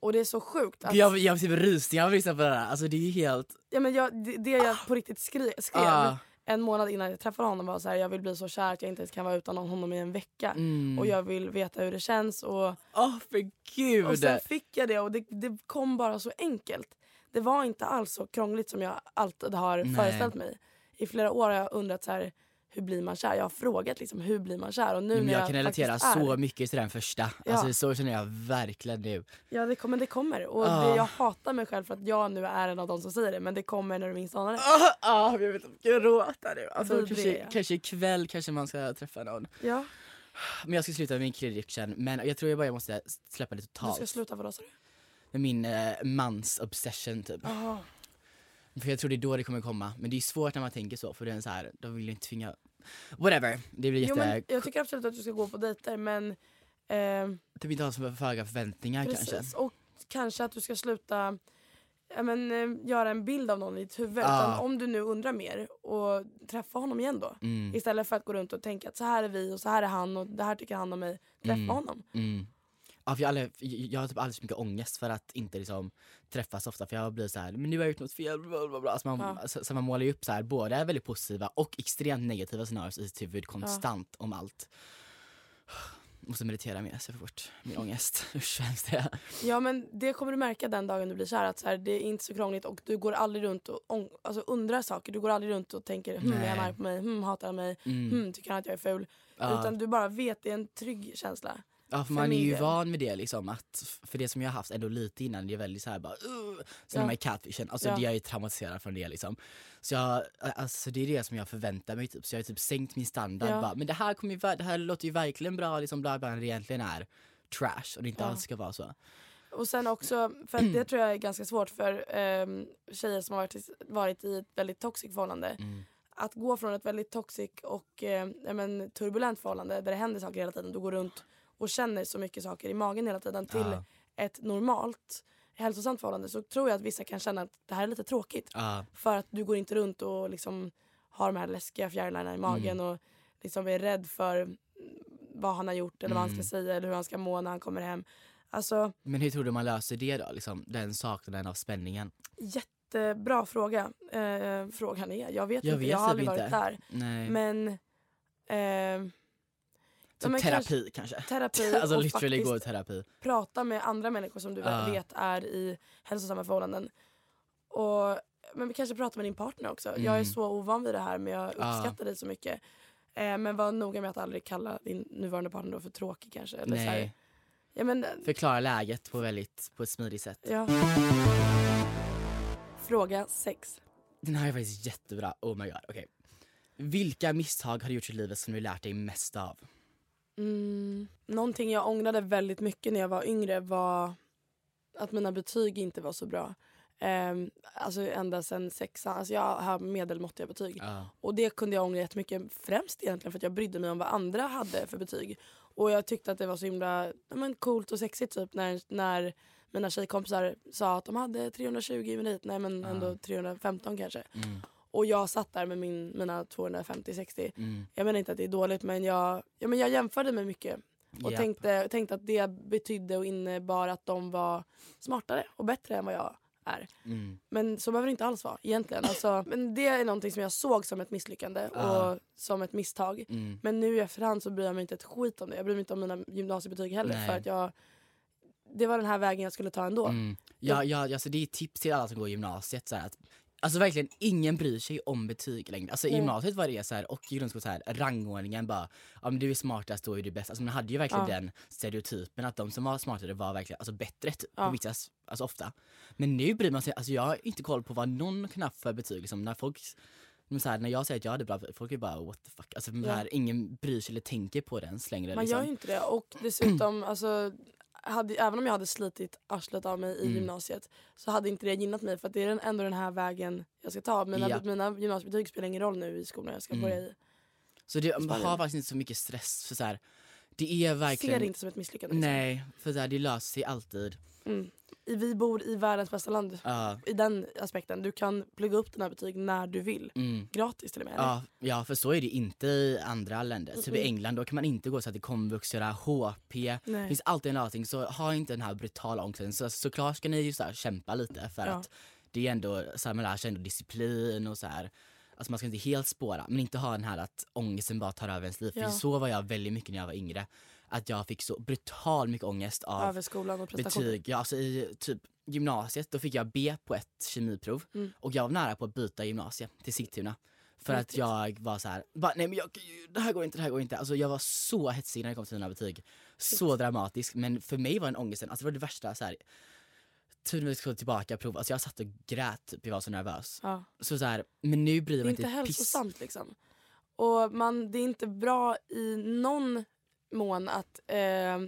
Och det är så sjukt att... Jag, jag har typ rysningar av att lyssna på det där. Alltså det är helt... Ja, men jag, det, det jag på riktigt skri, skrev Ah. en månad innan jag träffade honom var så här, jag vill bli så kär att jag inte ens kan vara utan honom i en vecka. Mm. Och jag vill veta hur det känns. Och, Åh för gud! och sen fick jag det och det, det kom bara så enkelt. Det var inte alls så krångligt som jag alltid har Nej. föreställt mig. I flera år har jag undrat så här, hur blir man kär? Jag har frågat liksom, hur blir man kär? Och nu Men när jag kan relatera är, så mycket till den första. Ja. Alltså så känner jag verkligen nu. Ja det kommer, det kommer. Och Ah. det, jag hatar mig själv för att jag nu är en av de som säger det. Men det kommer när du minst anar det. Ja, ah, jag vet inte, jag gråta nu. Alltså, Vidrig är kanske, jag. kanske ikväll kanske man ska träffa någon. Ja, Men jag ska sluta med min kreditaddiction men jag tror jag bara jag måste släppa det du totalt. ska sluta vadå sa du? Med min eh, mans obsession typ. Ah. För jag tror det är då det kommer komma. Men det är svårt när man tänker så för det är så här, de vill ju inte tvinga... Whatever, det blir Jo, jätte... men jag tycker absolut att du ska gå på dejter men eh, Typ inte ha så för höga förväntningar precis. kanske. Och kanske att du ska sluta ja, men, eh, göra en bild av någon i ditt huvud. Ah. Utan om du nu undrar mer och träffa honom igen då. Mm, Istället för att gå runt och tänka att så här är vi och så här är han och det här tycker han om mig. Träffa Mm. honom. mm. Ja, för jag, har aldrig, jag har typ alldeles för mycket ångest för att inte liksom träffas ofta för jag blir så här, men nu har jag gjort något fel, bla bla bla. Alltså man, Ja. så, så man målar ju upp så här, både väldigt positiva och extremt negativa scenarier i sitt huvud konstant om allt. Måste meditera mer så jag får bort min ångest. Usch vad hemskt det är. Ja men det kommer du märka den dagen du blir kär att så här, det är inte så krångligt och du går aldrig runt och ång- alltså, undrar saker. Du går aldrig runt och tänker hm, är han arg på mig, hm, hatar han mig, Mm. hm, tycker han att jag är ful. Ja. Utan du bara vet, det är en trygg känsla. Ja för man är ju van med det liksom att, för det som jag har haft ändå lite innan det är väldigt såhär bara uh, Sen Ja. i catfishen, alltså Ja. det jag är ju traumatiserad från det liksom Så jag, alltså det är det som jag förväntar mig typ, så jag har typ sänkt min standard Ja. bara, men det här kommer ju, det här låter ju verkligen bra liksom bla bla det egentligen är trash och det inte Ja. alls ska vara så Och sen också, för det tror jag är ganska svårt för um, tjejer som har varit, varit i ett väldigt toxic förhållande. Mm. Att gå från ett väldigt toxic och eh, men, turbulent förhållande där det händer saker hela tiden. Du går runt och känner så mycket saker i magen hela tiden till Ja. ett normalt hälsosamt förhållande så tror jag att vissa kan känna att det här är lite tråkigt. Ja, För att du går inte runt och liksom har de här läskiga fjärilarna i magen och liksom är rädd för mm, vad han har gjort eller vad han Mm. ska säga eller hur han ska må när han kommer hem. Alltså men hur tror du man löser det då? Liksom, den saknaden av spänningen? jättebra fråga. Eh, frågan är, jag vet Jag inte, vet jag har typ aldrig varit där. Nej. Men eh, typ men terapi kanske? terapi alltså och literally gå i terapi. prata med andra människor som du Ja. vet är i hälsosamma förhållanden. Och, men vi kanske pratar med din partner också. Jag är Mm. så ovan vid det här men jag Ja. uppskattar dig så mycket. Eh, men var noga med att aldrig kalla din nuvarande partner då för tråkig kanske. Eller Så här, Nej. ja, men, Förklara läget på, väldigt, på ett smidigt sätt. ja. Fråga 6. Den här är faktiskt jättebra. Oh my god. okej. Vilka misstag har du gjort i livet som du lärt dig mest av? Mm, någonting jag ångrade väldigt mycket när jag var yngre var att mina betyg inte var så bra. Um, alltså ända sen sexan. Alltså jag har medelmåttiga betyg. Ja. Och det kunde jag ångra jättemycket. Främst egentligen för att jag brydde mig om vad andra hade för betyg. Och jag tyckte att det var så himla men coolt och sexigt typ när, när mina tjejkompisar sa att de hade 320 i merit. Nej men Ja. ändå 315 kanske. Mm, Och jag satt där med min, mina 250-60. mm, Jag menar inte att det är dåligt men jag, ja, men jag jämförde mig mycket. Och japp. tänkte, tänkte att det betydde och innebar att de var smartare och bättre än vad jag är. Mm, Men så behöver det inte alls vara egentligen. Alltså, men det är någonting som jag såg som ett misslyckande Ja. och som ett misstag. mm. Men nu i efterhand så bryr jag mig inte ett skit om det. Jag bryr mig inte om mina gymnasiebetyg heller. Nej. För att jag, det var den här vägen jag skulle ta ändå. Mm. Ja, ja, alltså det är tips till alla som går gymnasiet. Så att, alltså verkligen, ingen bryr sig om betyg längre. Alltså i gymnasiet var det så här, och i grundskolan så här, rangordningen bara, ja men du är smartast, då är du bäst. Alltså man hade ju verkligen Ja. den stereotypen att de som var smartare var verkligen alltså, bättre typ, Ja. på vissa, alltså ofta. Men nu bryr man sig, alltså jag har inte koll på vad någon ha för betyg. Liksom, när folk men så här, när jag säger att jag hade bra folk är bara what the fuck. Alltså, Ja. här, ingen bryr sig eller tänker på det ens längre. Man liksom. gör ju inte det. Och dessutom, alltså, hade, även om jag hade slitit arslet av mig i Mm. gymnasiet så hade inte det gynnat mig för att det är den- ändå den här vägen jag ska ta. Mina, Ja. mina gymnasiebetyg spelar ingen roll nu i skolan jag ska Mm. börja i. Så det, man har faktiskt inte så mycket stress. För så här, det är Ser verkligen... det inte som ett misslyckande. liksom. Nej, för så här, det löser sig alltid. Mm. Vi bor i världens bästa land. Ja, I den aspekten. Du kan plugga upp dina betyg när du vill. mm. Gratis till och med. eller? ja, ja, för så är det inte i andra länder. Typ i Mm. England då kan man inte gå så att det komvux, göra HP. Det Nej. finns alltid en lösning, så ha inte den här brutala ångesten. Så, såklart ska ni ju så här, kämpa lite för Ja. att det är ändå, så här, man lär sig ändå disciplin och så här. Alltså man ska inte helt spåra, men inte ha den här att ångesten bara tar över ens liv. Ja. För så var jag väldigt mycket när jag var yngre. Att jag fick så brutal mycket ångest av Över skolan och betyg. Ja, alltså I typ gymnasiet då fick jag B på ett kemiprov Mm. och jag var nära på att byta gymnasie till Sigtuna. För att Riktigt. jag var så här, bara, nej men jag, det här går inte, det här går inte. Alltså jag var så hetsig när det kom till mina betyg. Så dramatisk. Men för mig var den ångesten, alltså det var det värsta så här. Tur när vi skulle tillbaka prov, alltså jag satt och grät typ, jag var så nervös. Ja. Så, så här, men nu bryr Det jag är mig inte inte ett piss. hälsosamt liksom. Och man, det är inte bra i någon mån att eh,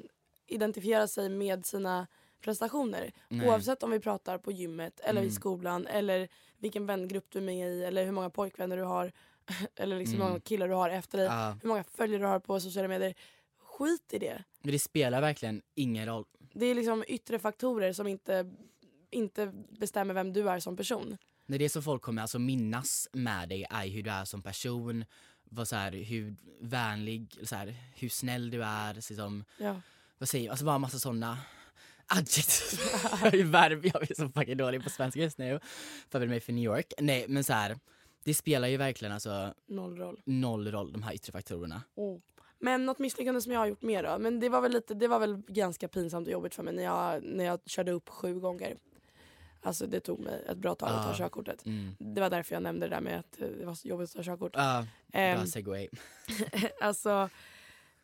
identifiera sig med sina prestationer. Nej. Oavsett om vi pratar på gymmet eller i Mm. skolan eller vilken vängrupp du är med i eller hur många pojkvänner du har eller liksom hur Mm. många killar du har efter dig. Ja, Hur många följare du har på sociala medier. Skit i det. men det spelar verkligen ingen roll. Det är liksom yttre faktorer som inte, inte bestämmer vem du är som person. När det som folk kommer alltså minnas med dig är hur du är som person, vad så här, hur vänlig, så här, hur snäll du är, liksom, Ja. vad säger jag, alltså bara massa sådana adjektiv. jag är verb, jag är så fucking dålig på svenska just nu. Förbereder mig för New York. Nej men så här, det spelar ju verkligen alltså Noll roll. noll roll de här yttre faktorerna. Men något misslyckande som jag har gjort mer då. Men det var väl, lite, det var väl ganska pinsamt och jobbigt för mig när jag, när jag körde upp sju gånger. Alltså det tog mig ett bra tag att ta Ah. körkortet. Mm. Det var därför jag nämnde det där med att det var så jobbigt att ta körkort. Ehm, bra segway. alltså,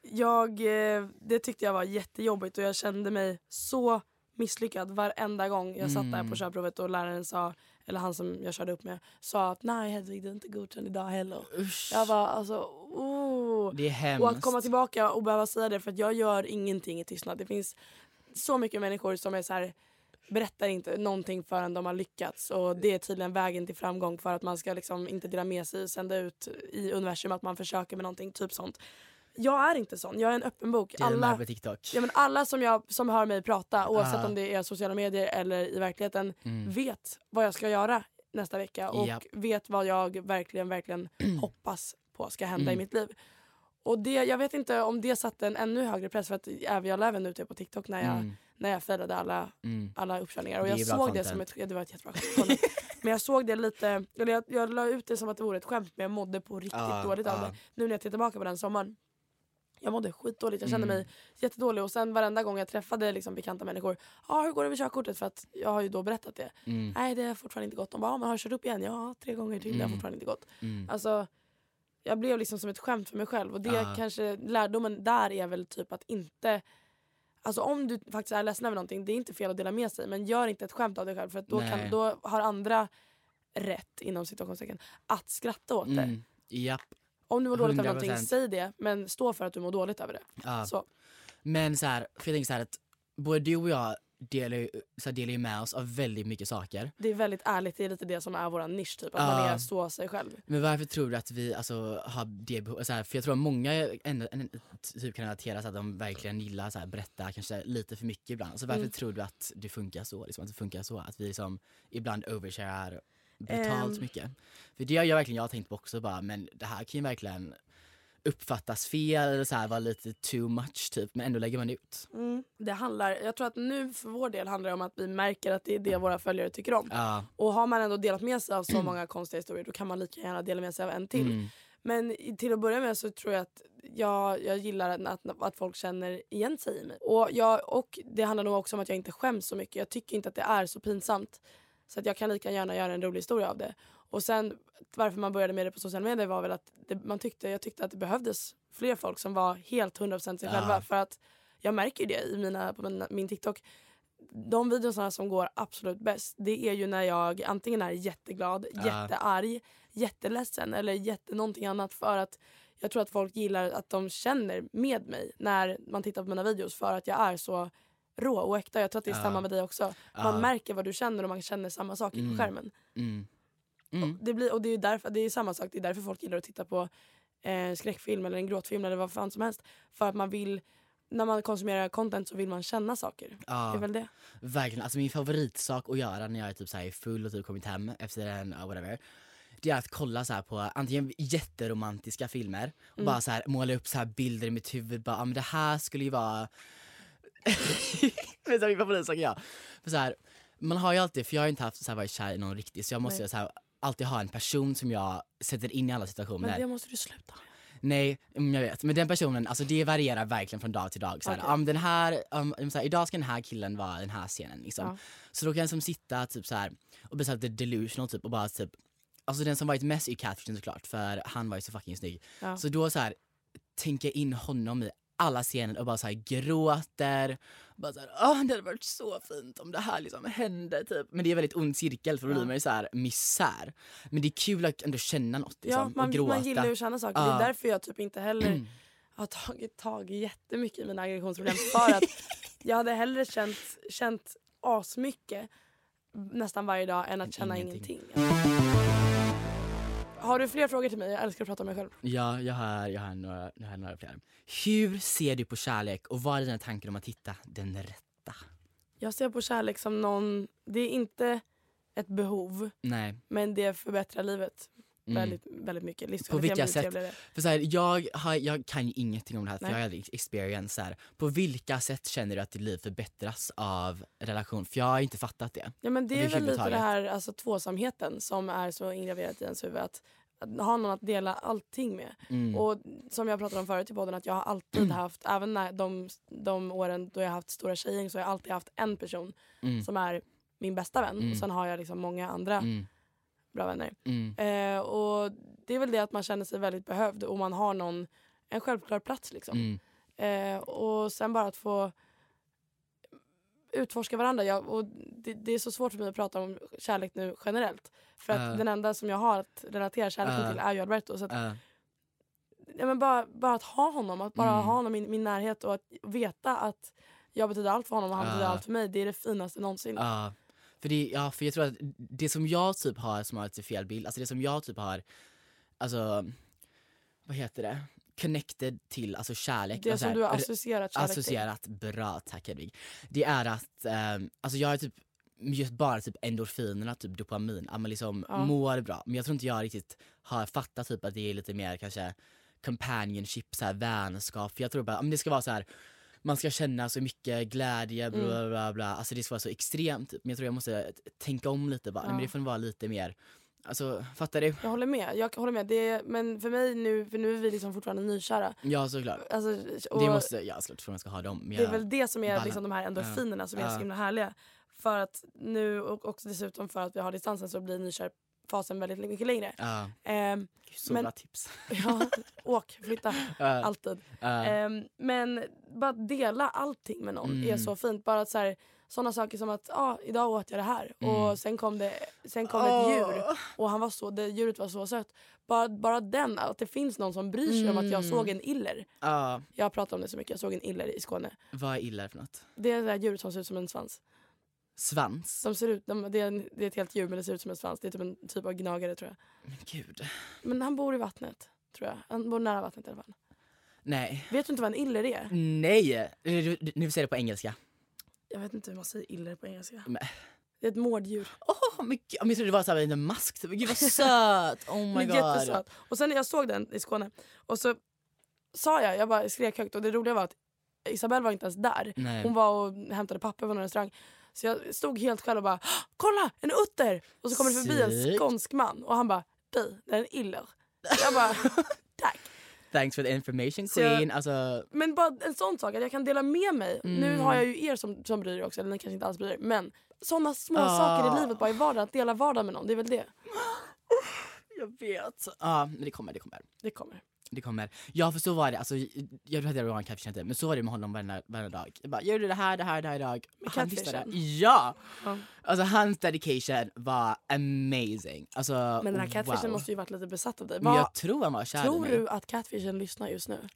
jag, eh, det tyckte jag var jättejobbigt och jag kände mig så misslyckad varenda gång jag satt där Mm. på körprovet och läraren sa, eller han som jag körde upp med, sa att nej Hedvig du är inte godkänd idag heller. Usch. Jag var alltså, oh. Det är hemskt. Och att komma tillbaka och behöva säga det för att jag gör ingenting i tystnad. Det finns så mycket människor som är så här berättar inte någonting förrän de har lyckats och det är tydligen vägen till framgång för att man ska liksom inte dela med sig och sända ut i universum att man försöker med någonting, typ sånt. Jag är inte sån, jag är en öppen bok. Alla... Ja, men alla som, jag, som hör mig prata, oavsett Ah. om det är sociala medier eller i verkligheten, Mm. vet vad jag ska göra nästa vecka och Japp. vet vad jag verkligen, verkligen hoppas på ska hända i Mm. mitt liv. Och det, jag vet inte om det satte en ännu högre press för att även jag la även ut det på TikTok när jag, Mm. När jag failade alla, Mm. alla uppkörningar. Och Det jag såg det content. som ett, ja, det var ett jättebra content. Men jag såg det lite, eller jag, jag la ut det som att det vore ett skämt men jag mådde på riktigt Ah, dåligt av ah. det. Nu när jag tittar tillbaka på den sommaren. Jag mådde skitdåligt, jag kände Mm. mig jättedålig och sen varenda gång jag träffade liksom bekanta människor, ja ah, hur går det med körkortet? För att jag har ju då berättat det. Mm. Nej det har fortfarande inte gått. De bara, ah, men har du kört upp igen? Ja, tre gånger till, det har Mm. fortfarande inte gått. Mm. Alltså, jag blev liksom som ett skämt för mig själv och det Ah. kanske, lärdomen där är väl typ att inte Alltså om du faktiskt är ledsen över någonting, det är inte fel att dela med sig men gör inte ett skämt av dig själv för att då, kan, då har andra rätt inom situationstecken att skratta åt det. Mm. Japp. Om du mår dåligt över 100%. någonting, säg det men stå för att du mår dåligt över det. Ja. Så. Men så här, för jag tänker så här att både du och jag delar ju, så delar ju med oss av väldigt mycket saker. Det är väldigt ärligt, det är lite det som är vår nisch typ, att Ah. man är så sig själv. Men varför tror du att vi alltså, har det behovet? För jag tror att många ändå, typ kan relatera så att de verkligen gillar här, berätta kanske lite för mycket ibland. Så varför Mm. tror du att det funkar så? Liksom, att det funkar så? Att vi liksom ibland overshare brutalt Ehm. mycket? För det har jag verkligen jag har tänkt på också bara, men det här kan ju verkligen uppfattas fel eller så här, vara lite too much typ, men ändå lägger man ut. Mm. Det handlar, jag tror att nu för vår del handlar det om att vi märker att det är det våra följare tycker om. Ja. Och har man ändå delat med sig av så många konstiga historier då kan man lika gärna dela med sig av en till. Mm. Men till att börja med så tror jag att jag, jag gillar att, att, att folk känner igen sig i mig. Och, jag, och det handlar nog också om att jag inte skäms så mycket. Jag tycker inte att det är så pinsamt. Så att jag kan lika gärna göra en rolig historia av det. Och sen varför man började med det på sociala medier var väl att det, man tyckte, jag tyckte att det behövdes fler folk som var helt 100% sig Ja. själva. För att jag märker ju det i mina, på mina, min TikTok. De videorna som går absolut bäst det är ju när jag antingen är jätteglad, Ja. jättearg, jätteledsen eller jätte någonting annat för att jag tror att folk gillar att de känner med mig när man tittar på mina videos för att jag är så rå och äkta. Jag tror att det är Ja. samma med dig också. Man märker vad du känner och man känner samma saker Mm. på skärmen. Mm. Mm. Det, blir, och det är, därför, det är samma sak, det är därför folk gillar att titta på eh, skräckfilm eller en gråtfilm eller vad fan som helst. För att man vill, när man konsumerar content så vill man känna saker. Ja. Det är väl det. Verkligen, alltså min favoritsak att göra när jag är typ så här full och typ kommit hem efter en uh, whatever det är att kolla så på antingen jätteromantiska filmer och Mm. bara så här måla upp så här bilder i mitt huvud. Bara, ah, men det här skulle ju vara... Vet du min favoritsak? Ja. För så här, man har ju alltid, för jag har inte haft så här varit kär i någon riktigt så jag måste Nej. ju så här, alltid ha en person som jag sätter in i alla situationer. Men det måste du sluta med. Nej, mm, jag vet. Men den personen, alltså det varierar verkligen från dag till dag. Så här, Okej. um, den här, um, så här, idag ska den här killen vara den här scenen. Liksom. Ja. Så då kan jag som sitta typ så här, och bli så lite delusional typ, och bara typ Alltså den som varit mest är Catherine såklart för han var ju så fucking snygg. Ja. Så då så här tänker jag in honom i alla scener och bara så här gråter. Bara så här, Åh, det hade varit så fint om det här liksom hände typ. Men det är en väldigt ond cirkel för då blir man ju så här misär. Men det är kul att ändå känna något liksom, Ja, man, och gråta. man gillar att känna saker. Det Ja. är därför jag typ inte heller har tagit tag jättemycket i mina aggressionsproblem. För att jag hade hellre känt, känt asmycket nästan varje dag än att känna Ingenting. ingenting. Har du fler frågor till mig? Jag älskar att prata om mig själv. Ja, jag har, jag har, några, jag har några fler. Hur ser du på kärlek och vad är dina tankar om att hitta den rätta? Jag ser på kärlek som någon, det är inte ett behov Nej. men det förbättrar livet Mm. väldigt, väldigt mycket. På vilka Livskvaliteten blir sätt? trevligare. För så här, jag, har, jag kan ju ingenting om det här för Nej. jag har aldrig experience här. På vilka sätt känner du att ditt liv förbättras av relation? För jag har inte fattat det. Ja men det är väl lite det här alltså, tvåsamheten som är så ingraverat i ens huvud. Att, att ha någon att dela allting med. Mm. Och som jag pratade om förut i podden att jag har alltid haft, även när de, de åren då jag har haft stora tjejgäng så har jag alltid haft en person Mm. som är min bästa vän. Mm. Och sen har jag liksom många andra Mm. Bra vänner. Mm. Eh, och det är väl det att man känner sig väldigt behövd och man har någon, en självklar plats liksom. Mm. Eh, och sen bara att få utforska varandra. Jag, och det, det är så svårt för mig att prata om kärlek nu generellt. För att Ja. den enda som jag har att relatera kärleken Ja. till är ju Alberto. Så att, Uh, ja, men bara, bara att ha honom, att bara Mm. ha honom i min närhet och att veta att Jag betyder allt för honom och han betyder allt för mig. Det är det finaste någonsin. För, det, ja, för jag tror att det som jag typ har som har lite fel bild, alltså det som jag typ har, alltså vad heter det? Connected till alltså kärlek. Det alltså som här, du har associerat kärlek till. associerat, bra tack Hedvig. Det är att, ehm, alltså jag är typ just bara typ endorfinerna, typ dopamin, att man liksom Ja. mår bra. Men jag tror inte jag riktigt har fattat typ att det är lite mer kanske companionship, så här, vänskap. För jag tror bara, men det ska vara så här man ska känna så mycket glädje, bla Mm. bla bla, bla. Alltså det ska vara så extremt. Men jag tror jag måste t- tänka om lite bara, Nej, men Ja. det får vara lite mer, alltså fattar du? Jag håller med. Jag håller med. Det är, men för mig nu, för nu är vi liksom fortfarande nykära. Ja såklart. Alltså, och Det måste, ja såklart för man ska ha dem. Men det är väl det som är liksom de här endorfinerna som är Ja. så himla härliga. För att nu och också dessutom för att vi har distansen så blir nykärfasen väldigt mycket längre. ja, Ehm, så Men- bra tips. ja, åk, flytta, Ja, alltid. ja. Ehm, men bara dela allting med någon är Mm. så fint. Bara att så här, sådana saker som att ah, idag åt jag det här Mm. och sen kom det, sen kom det ett djur och han var så, det djuret var så sött. Bara, bara den, att det finns någon som bryr sig om att jag Mm. såg en iller. Ja, Jag pratar om det så mycket, jag såg en iller i Skåne. vad är illa för något? Det är det där djuret som ser ut som en svans. Svans? De ser ut, de, det, är en, det är ett helt djur men det ser ut som en svans. Det är typ en typ av gnagare tror jag. Men gud. Men han bor i vattnet. Tror jag. Han bor nära vattnet i alla fall. Nej. Vet du inte vad en iller är? Nej! Du- du- Nu säger det på engelska. Jag vet inte hur man säger iller på engelska. Men- Det är ett mårddjur. Åh, men gud, jag trodde det var så här en mask. Men Gud vad söt! Oh my Men god. jättesöt. Och sen när jag såg den i Skåne och så sa jag, jag bara skrek högt och det roliga var att Isabelle var inte ens där. Nej. Hon var och hämtade papper på någon restaurang. Så jag stod helt själv och bara kolla en utter! Och så kommer det förbi en skånsk man och han bara du, det är en iller. Jag bara tack. Thanks for the information Så jag- queen. Alltså, Men bara en sån sak att jag kan dela med mig. Nu Mm. har jag ju er som, som bryr er också, eller ni kanske inte alls bryr er. Men såna små Ah. saker i livet bara i vardagen, att dela vardagen med någon, det är väl det. jag vet. Ja, men det kommer, det kommer. Det kommer. Det kommer. Ja för så var det, alltså, jag hade Rowan Catfish inte, men så var det med honom varenda, varenda dag. Jag bara, gör du det här, det här, det här idag? Med Han visste det. Ja! Ja. Alltså hans dedication var amazing. Alltså, Men den här catfishen wow. måste ju varit lite besatt av dig. Vad, jag tror han var kär tror du att catfishen lyssnar just nu?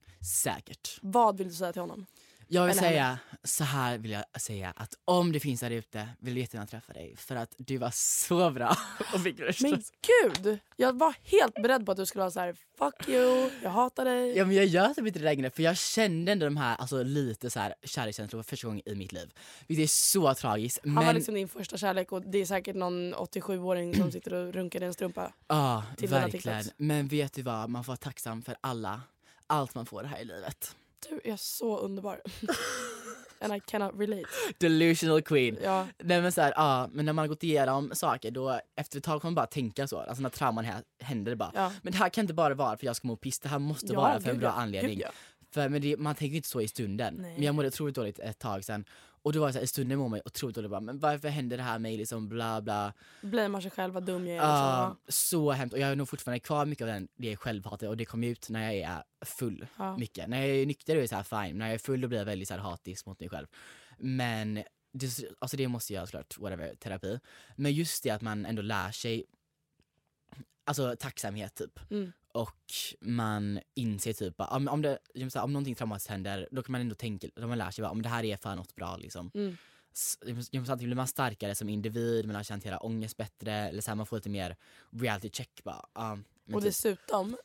Säkert. Vad vill du säga till honom? Jag vill Eller säga, så här vill jag säga att om det finns där ute vill jag jättegärna träffa dig för att du var så bra och fick rösta. Men gud! Jag var helt beredd på att du skulle vara så här: fuck you, jag hatar dig. Ja men jag gör typ inte det längre för jag kände ändå de här alltså, lite så här kärlekskänslor för första gången i mitt liv. Vilket är så tragiskt. Han var men liksom din första kärlek och det är säkert någon 87-åring som sitter och runkar i en strumpa. Ja, dina verkligen. Men vet du vad, man får vara tacksam för alla, allt man får här i livet. Du är så underbar. And I cannot relate. Delusional queen. Ja, Nej men så här, ja, men när man har gått igenom saker då efter ett tag kommer man bara tänka så. Alltså när trauman här händer det bara. ja. Men det här kan inte bara vara för jag ska må piss, det här måste Ja, vara för en bra anledning. gud ja. För men det, man tänker inte så i stunden. Nej. Men jag mådde otroligt dåligt ett tag sen. Och då var det så här, i stunden mår man otroligt dåligt bara, men varför händer det här mig liksom bla bla. Blamear sig själv, vad dum jag är. Liksom. så hemskt. Och jag har nog fortfarande kvar mycket av den, det självhatet och det kommer ut när jag är full. Ja. Mycket. När jag är nykter är det så här fine, när jag är full då blir jag väldigt så här hatisk mot mig själv. Men det, alltså det måste jag såklart, whatever, terapi. Men just det att man ändå lär sig Alltså tacksamhet typ. Mm. Och man inser typ bara, om, om, det, här, om någonting traumatiskt händer då kan man ändå tänka, då man lär sig bara om det här är för något bra liksom. Mm. S- jag måste- jag måste alltid blir man starkare som individ, man lär sig hantera ångest bättre, eller så här, man får lite mer reality check bara. Ja, men Och typ. dessutom,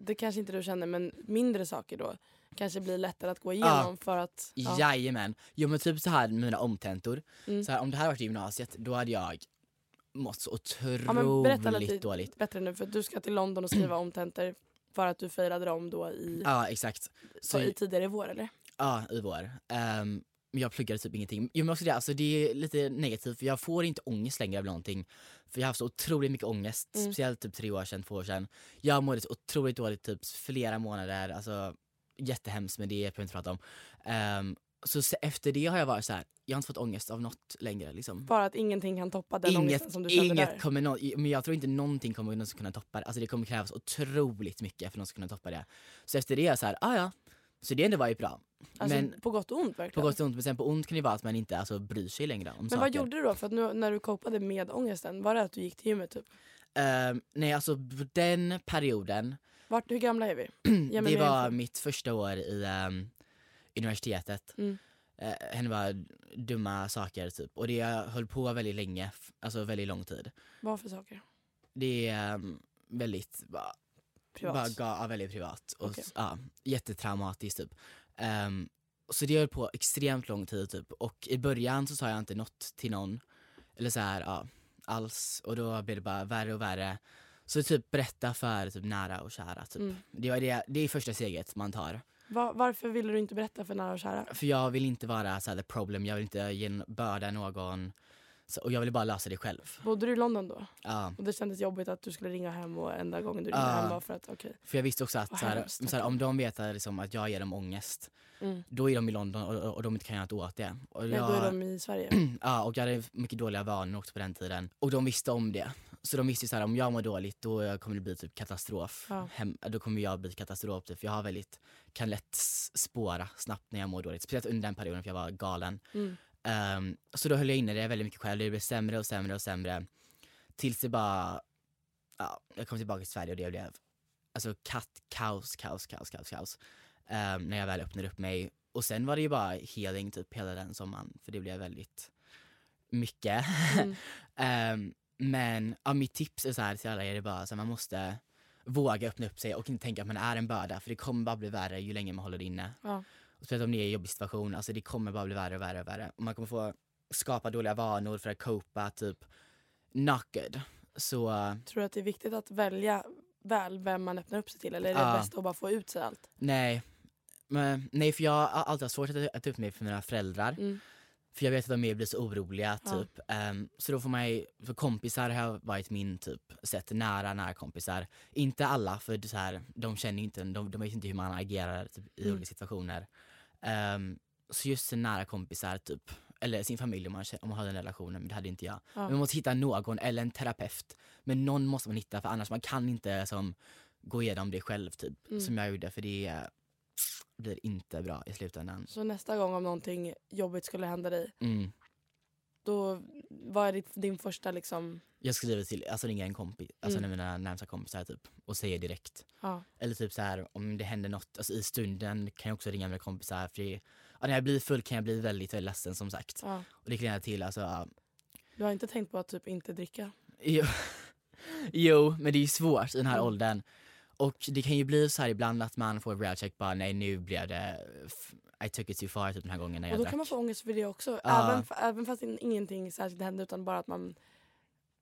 det kanske inte du känner men mindre saker då kanske blir lättare att gå igenom för att... Ja. Jajamän. Jo men typ så här med mina omtentor, Mm. så här, om det här varit i gymnasiet då hade jag mått så otroligt Ja, men berätta lite dåligt. bättre nu för du ska till London och skriva om tentor för att du firade dem då i, Ja exakt. Så, i tidigare i vår eller? Ja, i vår. Men jag pluggade typ ingenting. Jo men också det, alltså det är lite negativt för jag får inte ångest längre av någonting. För jag har haft så otroligt mycket ångest, Mm. speciellt typ tre år sedan, två år sedan. Jag mådde så otroligt dåligt typ flera månader, alltså jättehemskt med det, jag behöver inte prata om. Ehm, så efter det har jag varit så här. jag har inte fått ångest av något längre liksom. Bara att ingenting kan toppa den ångesten Inget, som du kände inget där. kommer nå- men jag tror inte någonting kommer någonsin kunna toppa det. Alltså det kommer krävas otroligt mycket för att någon ska kunna toppa det. Så efter det är jag så här, ah, ja. Så det ändå var ju bra. Alltså, men på gott och ont på verkligen. gott och ont, men sen på ont kan det vara att man inte alltså, bryr sig längre om men saker. vad gjorde du då? För att nu, när du copade med ångesten, var det att du gick till gymmet typ? Ehm, nej alltså på den perioden, Vart, hur gamla är vi? Det var mitt första år i ehm, universitetet. Mm. eh, hände bara dumma saker typ. Och det höll på väldigt länge, alltså väldigt lång tid. Vad för saker? Det är um, väldigt, bara, Privat? bara ja, väldigt privat. Och, s- ja, jättetraumatiskt typ. Ehm, så det höll på extremt lång tid typ. Och i början så sa jag inte något till någon, eller så här, ja, alls. Och då blev det bara värre och värre. Så typ berätta för typ nära och kära typ. Mm. Det, var det, det är första steget man tar. Va- varför ville du inte berätta för nära och kära? För jag vill inte vara så här, the problem, jag vill inte ge en börda någon. Så, och jag vill bara lösa det själv. Bodde du i London då? Ja. Och det kändes jobbigt att du skulle ringa hem och enda gången du ringde Ja. hem var för att okej. För jag visste också att Vad så här, hemskt, så här, okej. om de vet att, liksom, att jag ger dem ångest, Mm. då är de i London och, och, och de inte kan göra något åt det. Och Nej, jag, då är de i Sverige. ja, och jag hade mycket dåliga vanor också på den tiden. Och de visste om det. Så de visste så här, om jag mår dåligt då kommer det bli typ katastrof. Ja. Hem, då kommer jag bli katastrof typ. För jag har väldigt, kan lätt spåra snabbt när jag mår dåligt. Speciellt under den perioden för jag var galen. Mm. Ehm, så då höll jag inne det väldigt mycket själv. Det blev sämre och sämre och sämre. Tills det bara, ja, jag kom tillbaka till Sverige och det blev alltså katt, kaos, kaos, kaos, kaos, kaos. Ehm, när jag väl öppnade upp mig. Och sen var det ju bara healing typ hela den sommaren. För det blev väldigt mycket. Mm. Ehm, men ja, mitt tips är så här till alla er, det är bara så här, man måste våga öppna upp sig och inte tänka att man är en börda. För det kommer bara bli värre ju längre man håller det inne. Ja. Och speciellt om ni är i en jobbig situation, alltså det kommer bara bli värre och värre och värre. Och man kommer få skapa dåliga vanor för att copa, typ good. Så Tror du att det är viktigt att välja väl vem man öppnar upp sig till eller är det Ja. bäst att bara få ut sig allt? nej. Men, nej för jag har alltid haft svårt att att ta upp mig för mina föräldrar. Mm. För jag vet att de är blir så oroliga Ja. typ. Ehm, så då får man ju, för kompisar har varit min typ sätt, nära, nära kompisar. Inte alla för det så här, de känner inte, de, de vet inte hur man agerar typ, i Mm. olika situationer. Ehm, så just nära kompisar typ, eller sin familj om man, om man har den relationen, men det hade inte jag. Ja. Men man måste hitta någon, eller en terapeut. Men någon måste man hitta för annars man kan inte som, gå igenom det själv typ. Mm. Som jag gjorde för det blir inte bra i slutändan. Så nästa gång om någonting jobbigt skulle hända dig, Mm. då vad är ditt, din första liksom, Jag skriver till, alltså ringer en kompis, alltså Mm. mina närmsta kompisar typ och säger direkt. ja. Eller typ så här om det händer något, alltså i stunden kan jag också ringa mina kompisar för det, ja, när jag blir full kan jag bli väldigt, väldigt ledsen som sagt. ja. Och det kan leda till alltså, ja, Du har inte tänkt på att typ inte dricka? jo, jo men det är ju svårt i den här Mm. åldern. Och det kan ju bli så här ibland att man får reality check bara nej nu blev det, I took it too far typ den här gången när jag Och då drack. kan man få ångest för det också. Ja. Även, även fast in- ingenting särskilt hände utan bara att man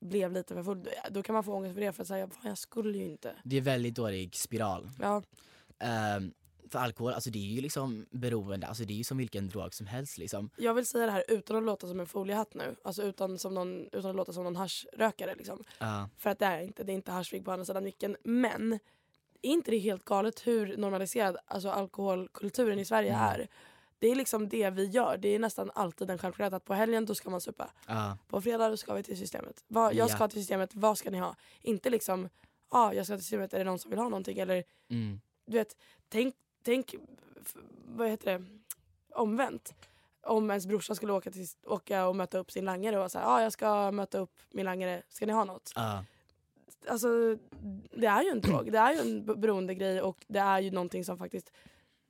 blev lite för full. Då kan man få ångest för det för att säga, jag skulle ju inte. Det är väldigt dålig spiral. Ja, Ehm, för alkohol, alltså det är ju liksom beroende, alltså det är ju som vilken drog som helst liksom. jag vill säga det här utan att låta som en foliehatt nu. Alltså utan, som någon, utan att låta som någon haschrökare liksom. Ja. För att det är inte, det är inte haschvig på andra sidan micken. Men är inte det helt galet hur normaliserad alltså, alkoholkulturen i Sverige Mm. är? Det är liksom det vi gör. Det är nästan alltid en självklarhet att på helgen då ska man supa. Ja. På fredag då ska vi till systemet. Vad, jag ska Ja. till systemet, vad ska ni ha? Inte liksom, ja ah, jag ska till systemet, är det någon som vill ha någonting? Eller Mm. du vet, tänk, tänk vad heter det, omvänt. Om ens brorsa skulle åka, till, åka och möta upp sin langare och säga, ja ah, jag ska möta upp min langare, ska ni ha något? Ja. Alltså det är ju en drog, det är ju en beroendegrej och det är ju någonting som faktiskt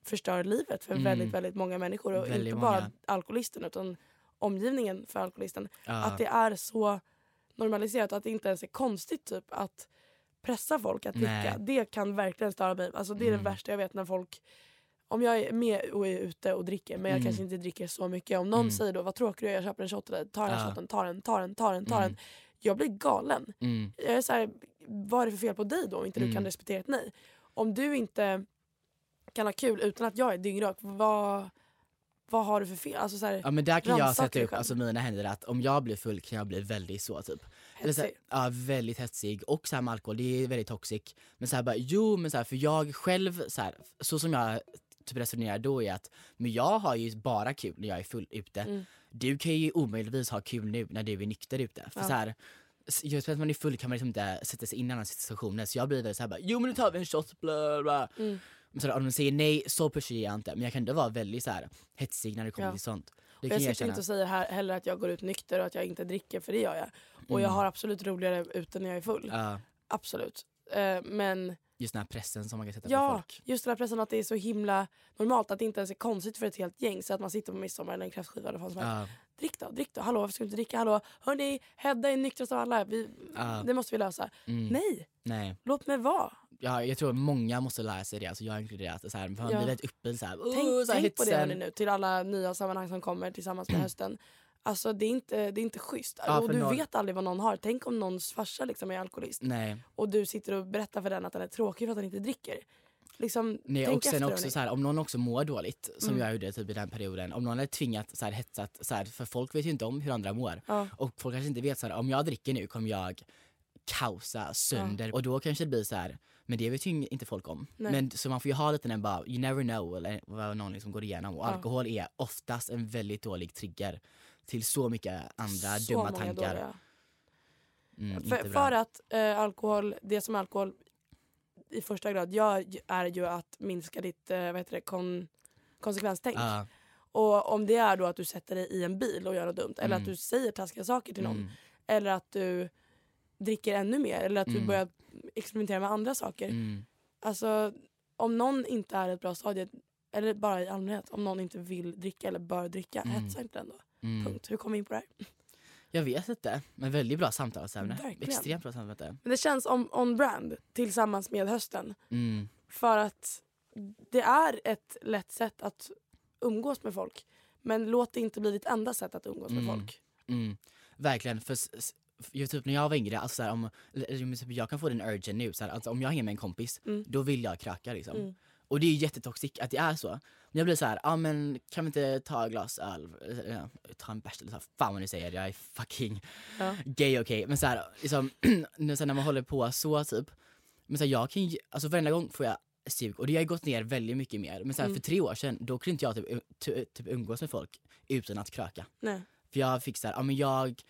förstör livet för Mm. väldigt, väldigt många människor och Väldigt inte bara många. alkoholisten utan omgivningen för alkoholisten. Ja. Att det är så normaliserat och att det inte ens är konstigt typ att pressa folk att dricka. Det kan verkligen störa mig. Alltså, det är Mm. det värsta jag vet när folk om jag är med och är ute och dricker men jag Mm. kanske inte dricker så mycket. Om någon Mm. säger då vad tråkig du är, jag köper en shot till dig. Ta den Ja. shotten, ta den, ta den, ta den, ta Mm. den. Jag blir galen. Mm. Jag är så här, vad är det för fel på dig då om inte du Mm. kan respektera ett nej? Om du inte kan ha kul utan att jag är dyngrak, vad, vad har du för fel? Alltså så här, Ja men där kan jag sätta upp alltså mina händer att om jag blir full kan jag bli väldigt så typ. Eller så här, hetsig. ja, väldigt hetsig och så här med alkohol, det är väldigt toxic. Men så här bara, jo men så här, för jag själv, så, här, så som jag typ resonerar då är att, men jag har ju bara kul när jag är full ute. Mm. Du kan ju omöjligtvis ha kul nu när du är nykter ute. För Ja. så här, just för att man är full kan man liksom inte sätta sig in i andra situationer. Så jag blir väldigt såhär jo men nu tar vi en shot, bla bla. Mm. Men så här, om de säger nej, så pushar jag inte. Men jag kan ändå vara väldigt så här hetsig när det kommer Ja. till sånt. Det jag jag sitter inte och säger här, heller att jag går ut nykter och att jag inte dricker, för det gör jag. Och jag Mm. har absolut roligare ute när jag är full. Ja. Absolut. Eh, men just den här pressen som man kan sätta på Ja, folk. just den här pressen att det är så himla normalt att det inte ens är konstigt för ett helt gäng. Så att man sitter på midsommar eller en kräftskiva eller vad som helst. Ja, Drick då, drick då. Hallå varför ska du inte dricka? Hallå, hörni, Hedda är nyktrast av alla. Vi, Ja. Det måste vi lösa. mm, Nej, nej. låt mig vara. Ja, jag tror många måste lära sig det, alltså jag inkluderat. Så här, man Ja. blir väldigt uppe så här, Tänk, så här tänk på det nu till alla nya sammanhang som kommer tillsammans med hösten. Alltså det är inte, det är inte schysst. Ja, och du någon- vet aldrig vad någon har. Tänk om någons farsa liksom är alkoholist Nej. och du sitter och berättar för den att den är tråkig för att han inte dricker. Liksom, Nej och sen också så här, om någon också mår dåligt, som Mm. jag gjorde typ i den perioden, om någon hade tvingat så här, hetsat, så här, för folk vet ju inte om hur andra mår. Ja. Och folk kanske inte vet så här, om jag dricker nu kommer jag kaosa sönder och då kanske det blir så här, men det vet ju inte folk om. Nej. Men så man får ju ha lite den bara, you never know, eller vad någon liksom går igenom. Och Ja. alkohol är oftast en väldigt dålig trigger till så mycket andra Så dumma tankar. dåliga. Mm, För, för att eh, alkohol, det som alkohol i första grad gör är ju att minska ditt eh, vad heter det, kon, konsekvenstänk. Ja, Och om det är då att du sätter dig i en bil och gör något dumt eller Mm. att du säger taskiga saker till någon mm, eller att du dricker ännu mer eller att du Mm. börjar experimentera med andra saker. mm, Alltså om någon inte är ett bra stadie eller bara i allmänhet om någon inte vill dricka eller bör dricka, Mm. hetsa inte den då. Mm. Punkt. Hur kom vi in på det här? Jag vet inte, men väldigt bra samtalsämne. Verkligen. Extremt bra samtalsämne. Men det känns on, on brand tillsammans med hösten. Mm. För att det är ett lätt sätt att umgås med folk. Men låt det inte bli ditt enda sätt att umgås med Mm. folk. Mm, verkligen. För, för typ när jag var yngre, alltså, så här, om, typ, jag kan få den urgen nu, så här, alltså, om jag hänger med en kompis, Mm. då vill jag kröka liksom. Och det är ju jättetoxic att det är så. Men jag blir så här, ja men kan vi inte ta ett glas öl, ta en bärs eller så, fan vad ni säger, jag är fucking Ja. gay okej. Men så här, liksom, när- man håller på så typ, men så här, jag kan ju, alltså varenda gång får jag sug och det har ju gått ner väldigt mycket mer. Men så här, Mm. för tre år sedan, då kunde inte jag typ, typ, umgås med folk utan att kröka. Nej. För jag fick såhär, ja men jag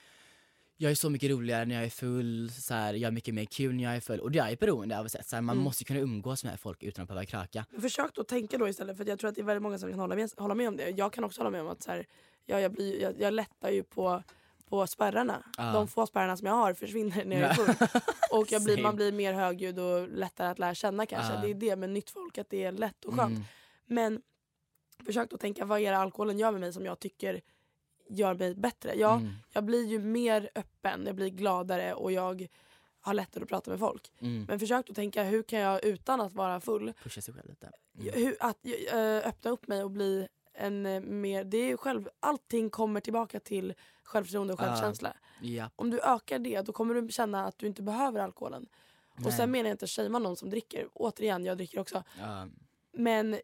jag är så mycket roligare när jag är full, så här, jag är mycket mer kul när jag är full och det är beroende av sätt, så här, man Mm. måste kunna umgås med folk utan att behöva kröka. Försök då tänka då istället för jag tror att det är väldigt många som kan hålla med, hålla med om det. Jag kan också hålla med om att så här, ja, jag, blir, jag, jag lättar ju på, på spärrarna. Ja. De få spärrarna som jag har försvinner när jag är full. Och jag blir, man blir mer högljudd och lättare att lära känna kanske. Ja. Det är det med nytt folk, att det är lätt och skönt. Mm. Men försök då tänka vad är det alkoholen gör med mig som jag tycker gör mig bättre. Jag, Mm. jag blir ju mer öppen, jag blir gladare och jag har lättare att prata med folk. Mm. Men försök då tänka hur kan jag utan att vara full Pusha sig själv lite. Mm. hur, att äh, öppna upp mig och bli en eh, mer, det är ju själv, allting kommer tillbaka till självförtroende och Ja. självkänsla. Ja. Om du ökar det då kommer du känna att du inte behöver alkoholen. Och Nej. sen menar jag inte att shamea någon som dricker, återigen jag dricker också. Ja. Men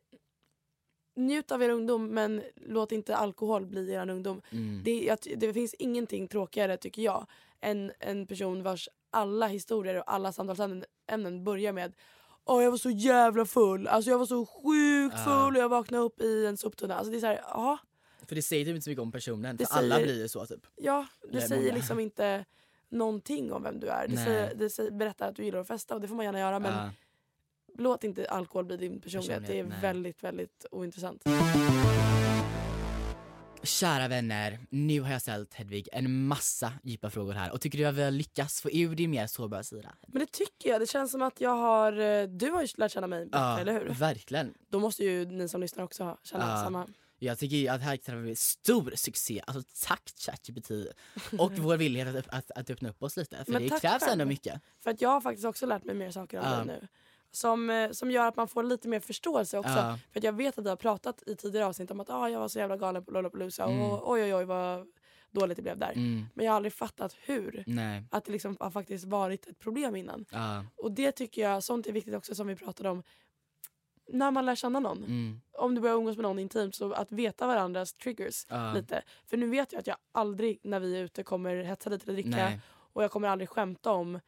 njut av er ungdom men låt inte alkohol bli er ungdom. Mm. Det, det finns ingenting tråkigare tycker jag än en person vars alla historier och alla samtalsämnen ämnen börjar med Åh jag var så jävla full, alltså jag var så sjukt full och jag vaknade upp i en soptunna. Alltså det är såhär, ja, För det säger typ inte så mycket om personen, Det för alla säger- blir ju så typ. ja det Eller säger många. liksom inte någonting om vem du är. Det, säger, det säger, berättar att du gillar att festa och det får man gärna göra men. Låt inte alkohol bli din personlighet. Det är nej. väldigt, väldigt ointressant. Kära vänner, nu har jag ställt Hedvig en massa djupa frågor här och tycker du att vi har lyckats få ur din mer sårbara sida? Men det tycker jag. Det känns som att jag har, eh, du har ju lärt känna mig bättre, eller hur? verkligen. Då måste ju ni som lyssnar också ha- känna Ja. samma. Jag tycker att det här kan bli stor succé, alltså tack ChatGPT och vår villighet att, att, att öppna upp oss lite, för Men det krävs ändå mycket. För att jag har faktiskt också lärt mig mer saker om Ja. dig nu. Som, eh, som gör att man får lite mer förståelse också. Ja. För att jag vet att vi har pratat i tidigare avsnitt om att ah, jag var så jävla galen på Lollapalooza Mm. och oj oj oj vad dåligt det blev där. Mm, Men jag har aldrig fattat hur. nej, Att det liksom har faktiskt varit ett problem innan. ja, Och det tycker jag, sånt är viktigt också som vi pratade om. När man lär känna någon. mm, Om du börjar umgås med någon intimt så att veta varandras triggers ja, lite. För nu vet jag att jag aldrig när vi är ute kommer hetsa lite eller dricka. nej, Och jag kommer aldrig skämta om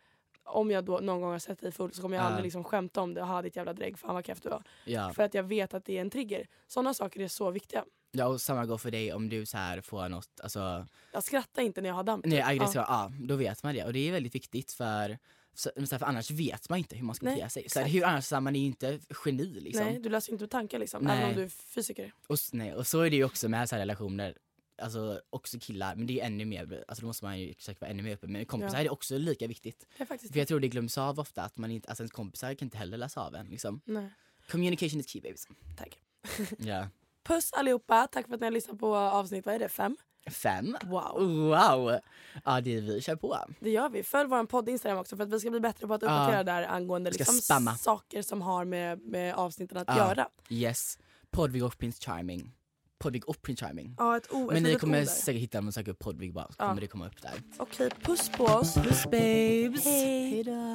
om jag då någon gång har sett dig full så kommer jag Ja. aldrig liksom skämta om det. Jaha ditt jävla drägg, fan vad du var. ja. För att jag vet att det är en trigger. Sådana saker är så viktiga. ja och samma går för dig om du så här får något, alltså, Jag skrattar inte när jag har damp. nej Ja. aggressiva, ja. då vet man det och det är väldigt viktigt för så, så här, för annars vet man inte hur man ska bete sig. Så här, hur annars, så här, man är ju inte geni liksom. Nej, du läser inte tankar liksom. Nej. Även om du är fysiker. Och, nej, och så är det ju också med så relationer. Alltså också killar, men det är ännu mer, alltså då måste man ju säkert vara ännu mer öppen. Men kompisar Ja. är också lika viktigt. Är För jag tror det glöms av ofta att man inte, alltså ens kompisar kan inte heller läsa av en liksom. Nej, Communication is key babies. tack. Ja. Puss allihopa, tack för att ni har lyssnat på avsnitt, vad är det, fem? Fem. Wow. Wow! Ja det vi kör på. Det gör vi. Följ vår podd Instagram också för att vi ska bli bättre på att uppdatera där angående liksom, spamma. saker som har med, med avsnitten att Ja. göra. Yes. Och Prince Charming. Podvig och Prince Charming. Ja, ett o, ett Men ni kommer säkert hitta om man söker upp Podvig bara, så Ja. kommer det komma upp där. Okej, puss på oss. Puss babes! Hej. Hejdå!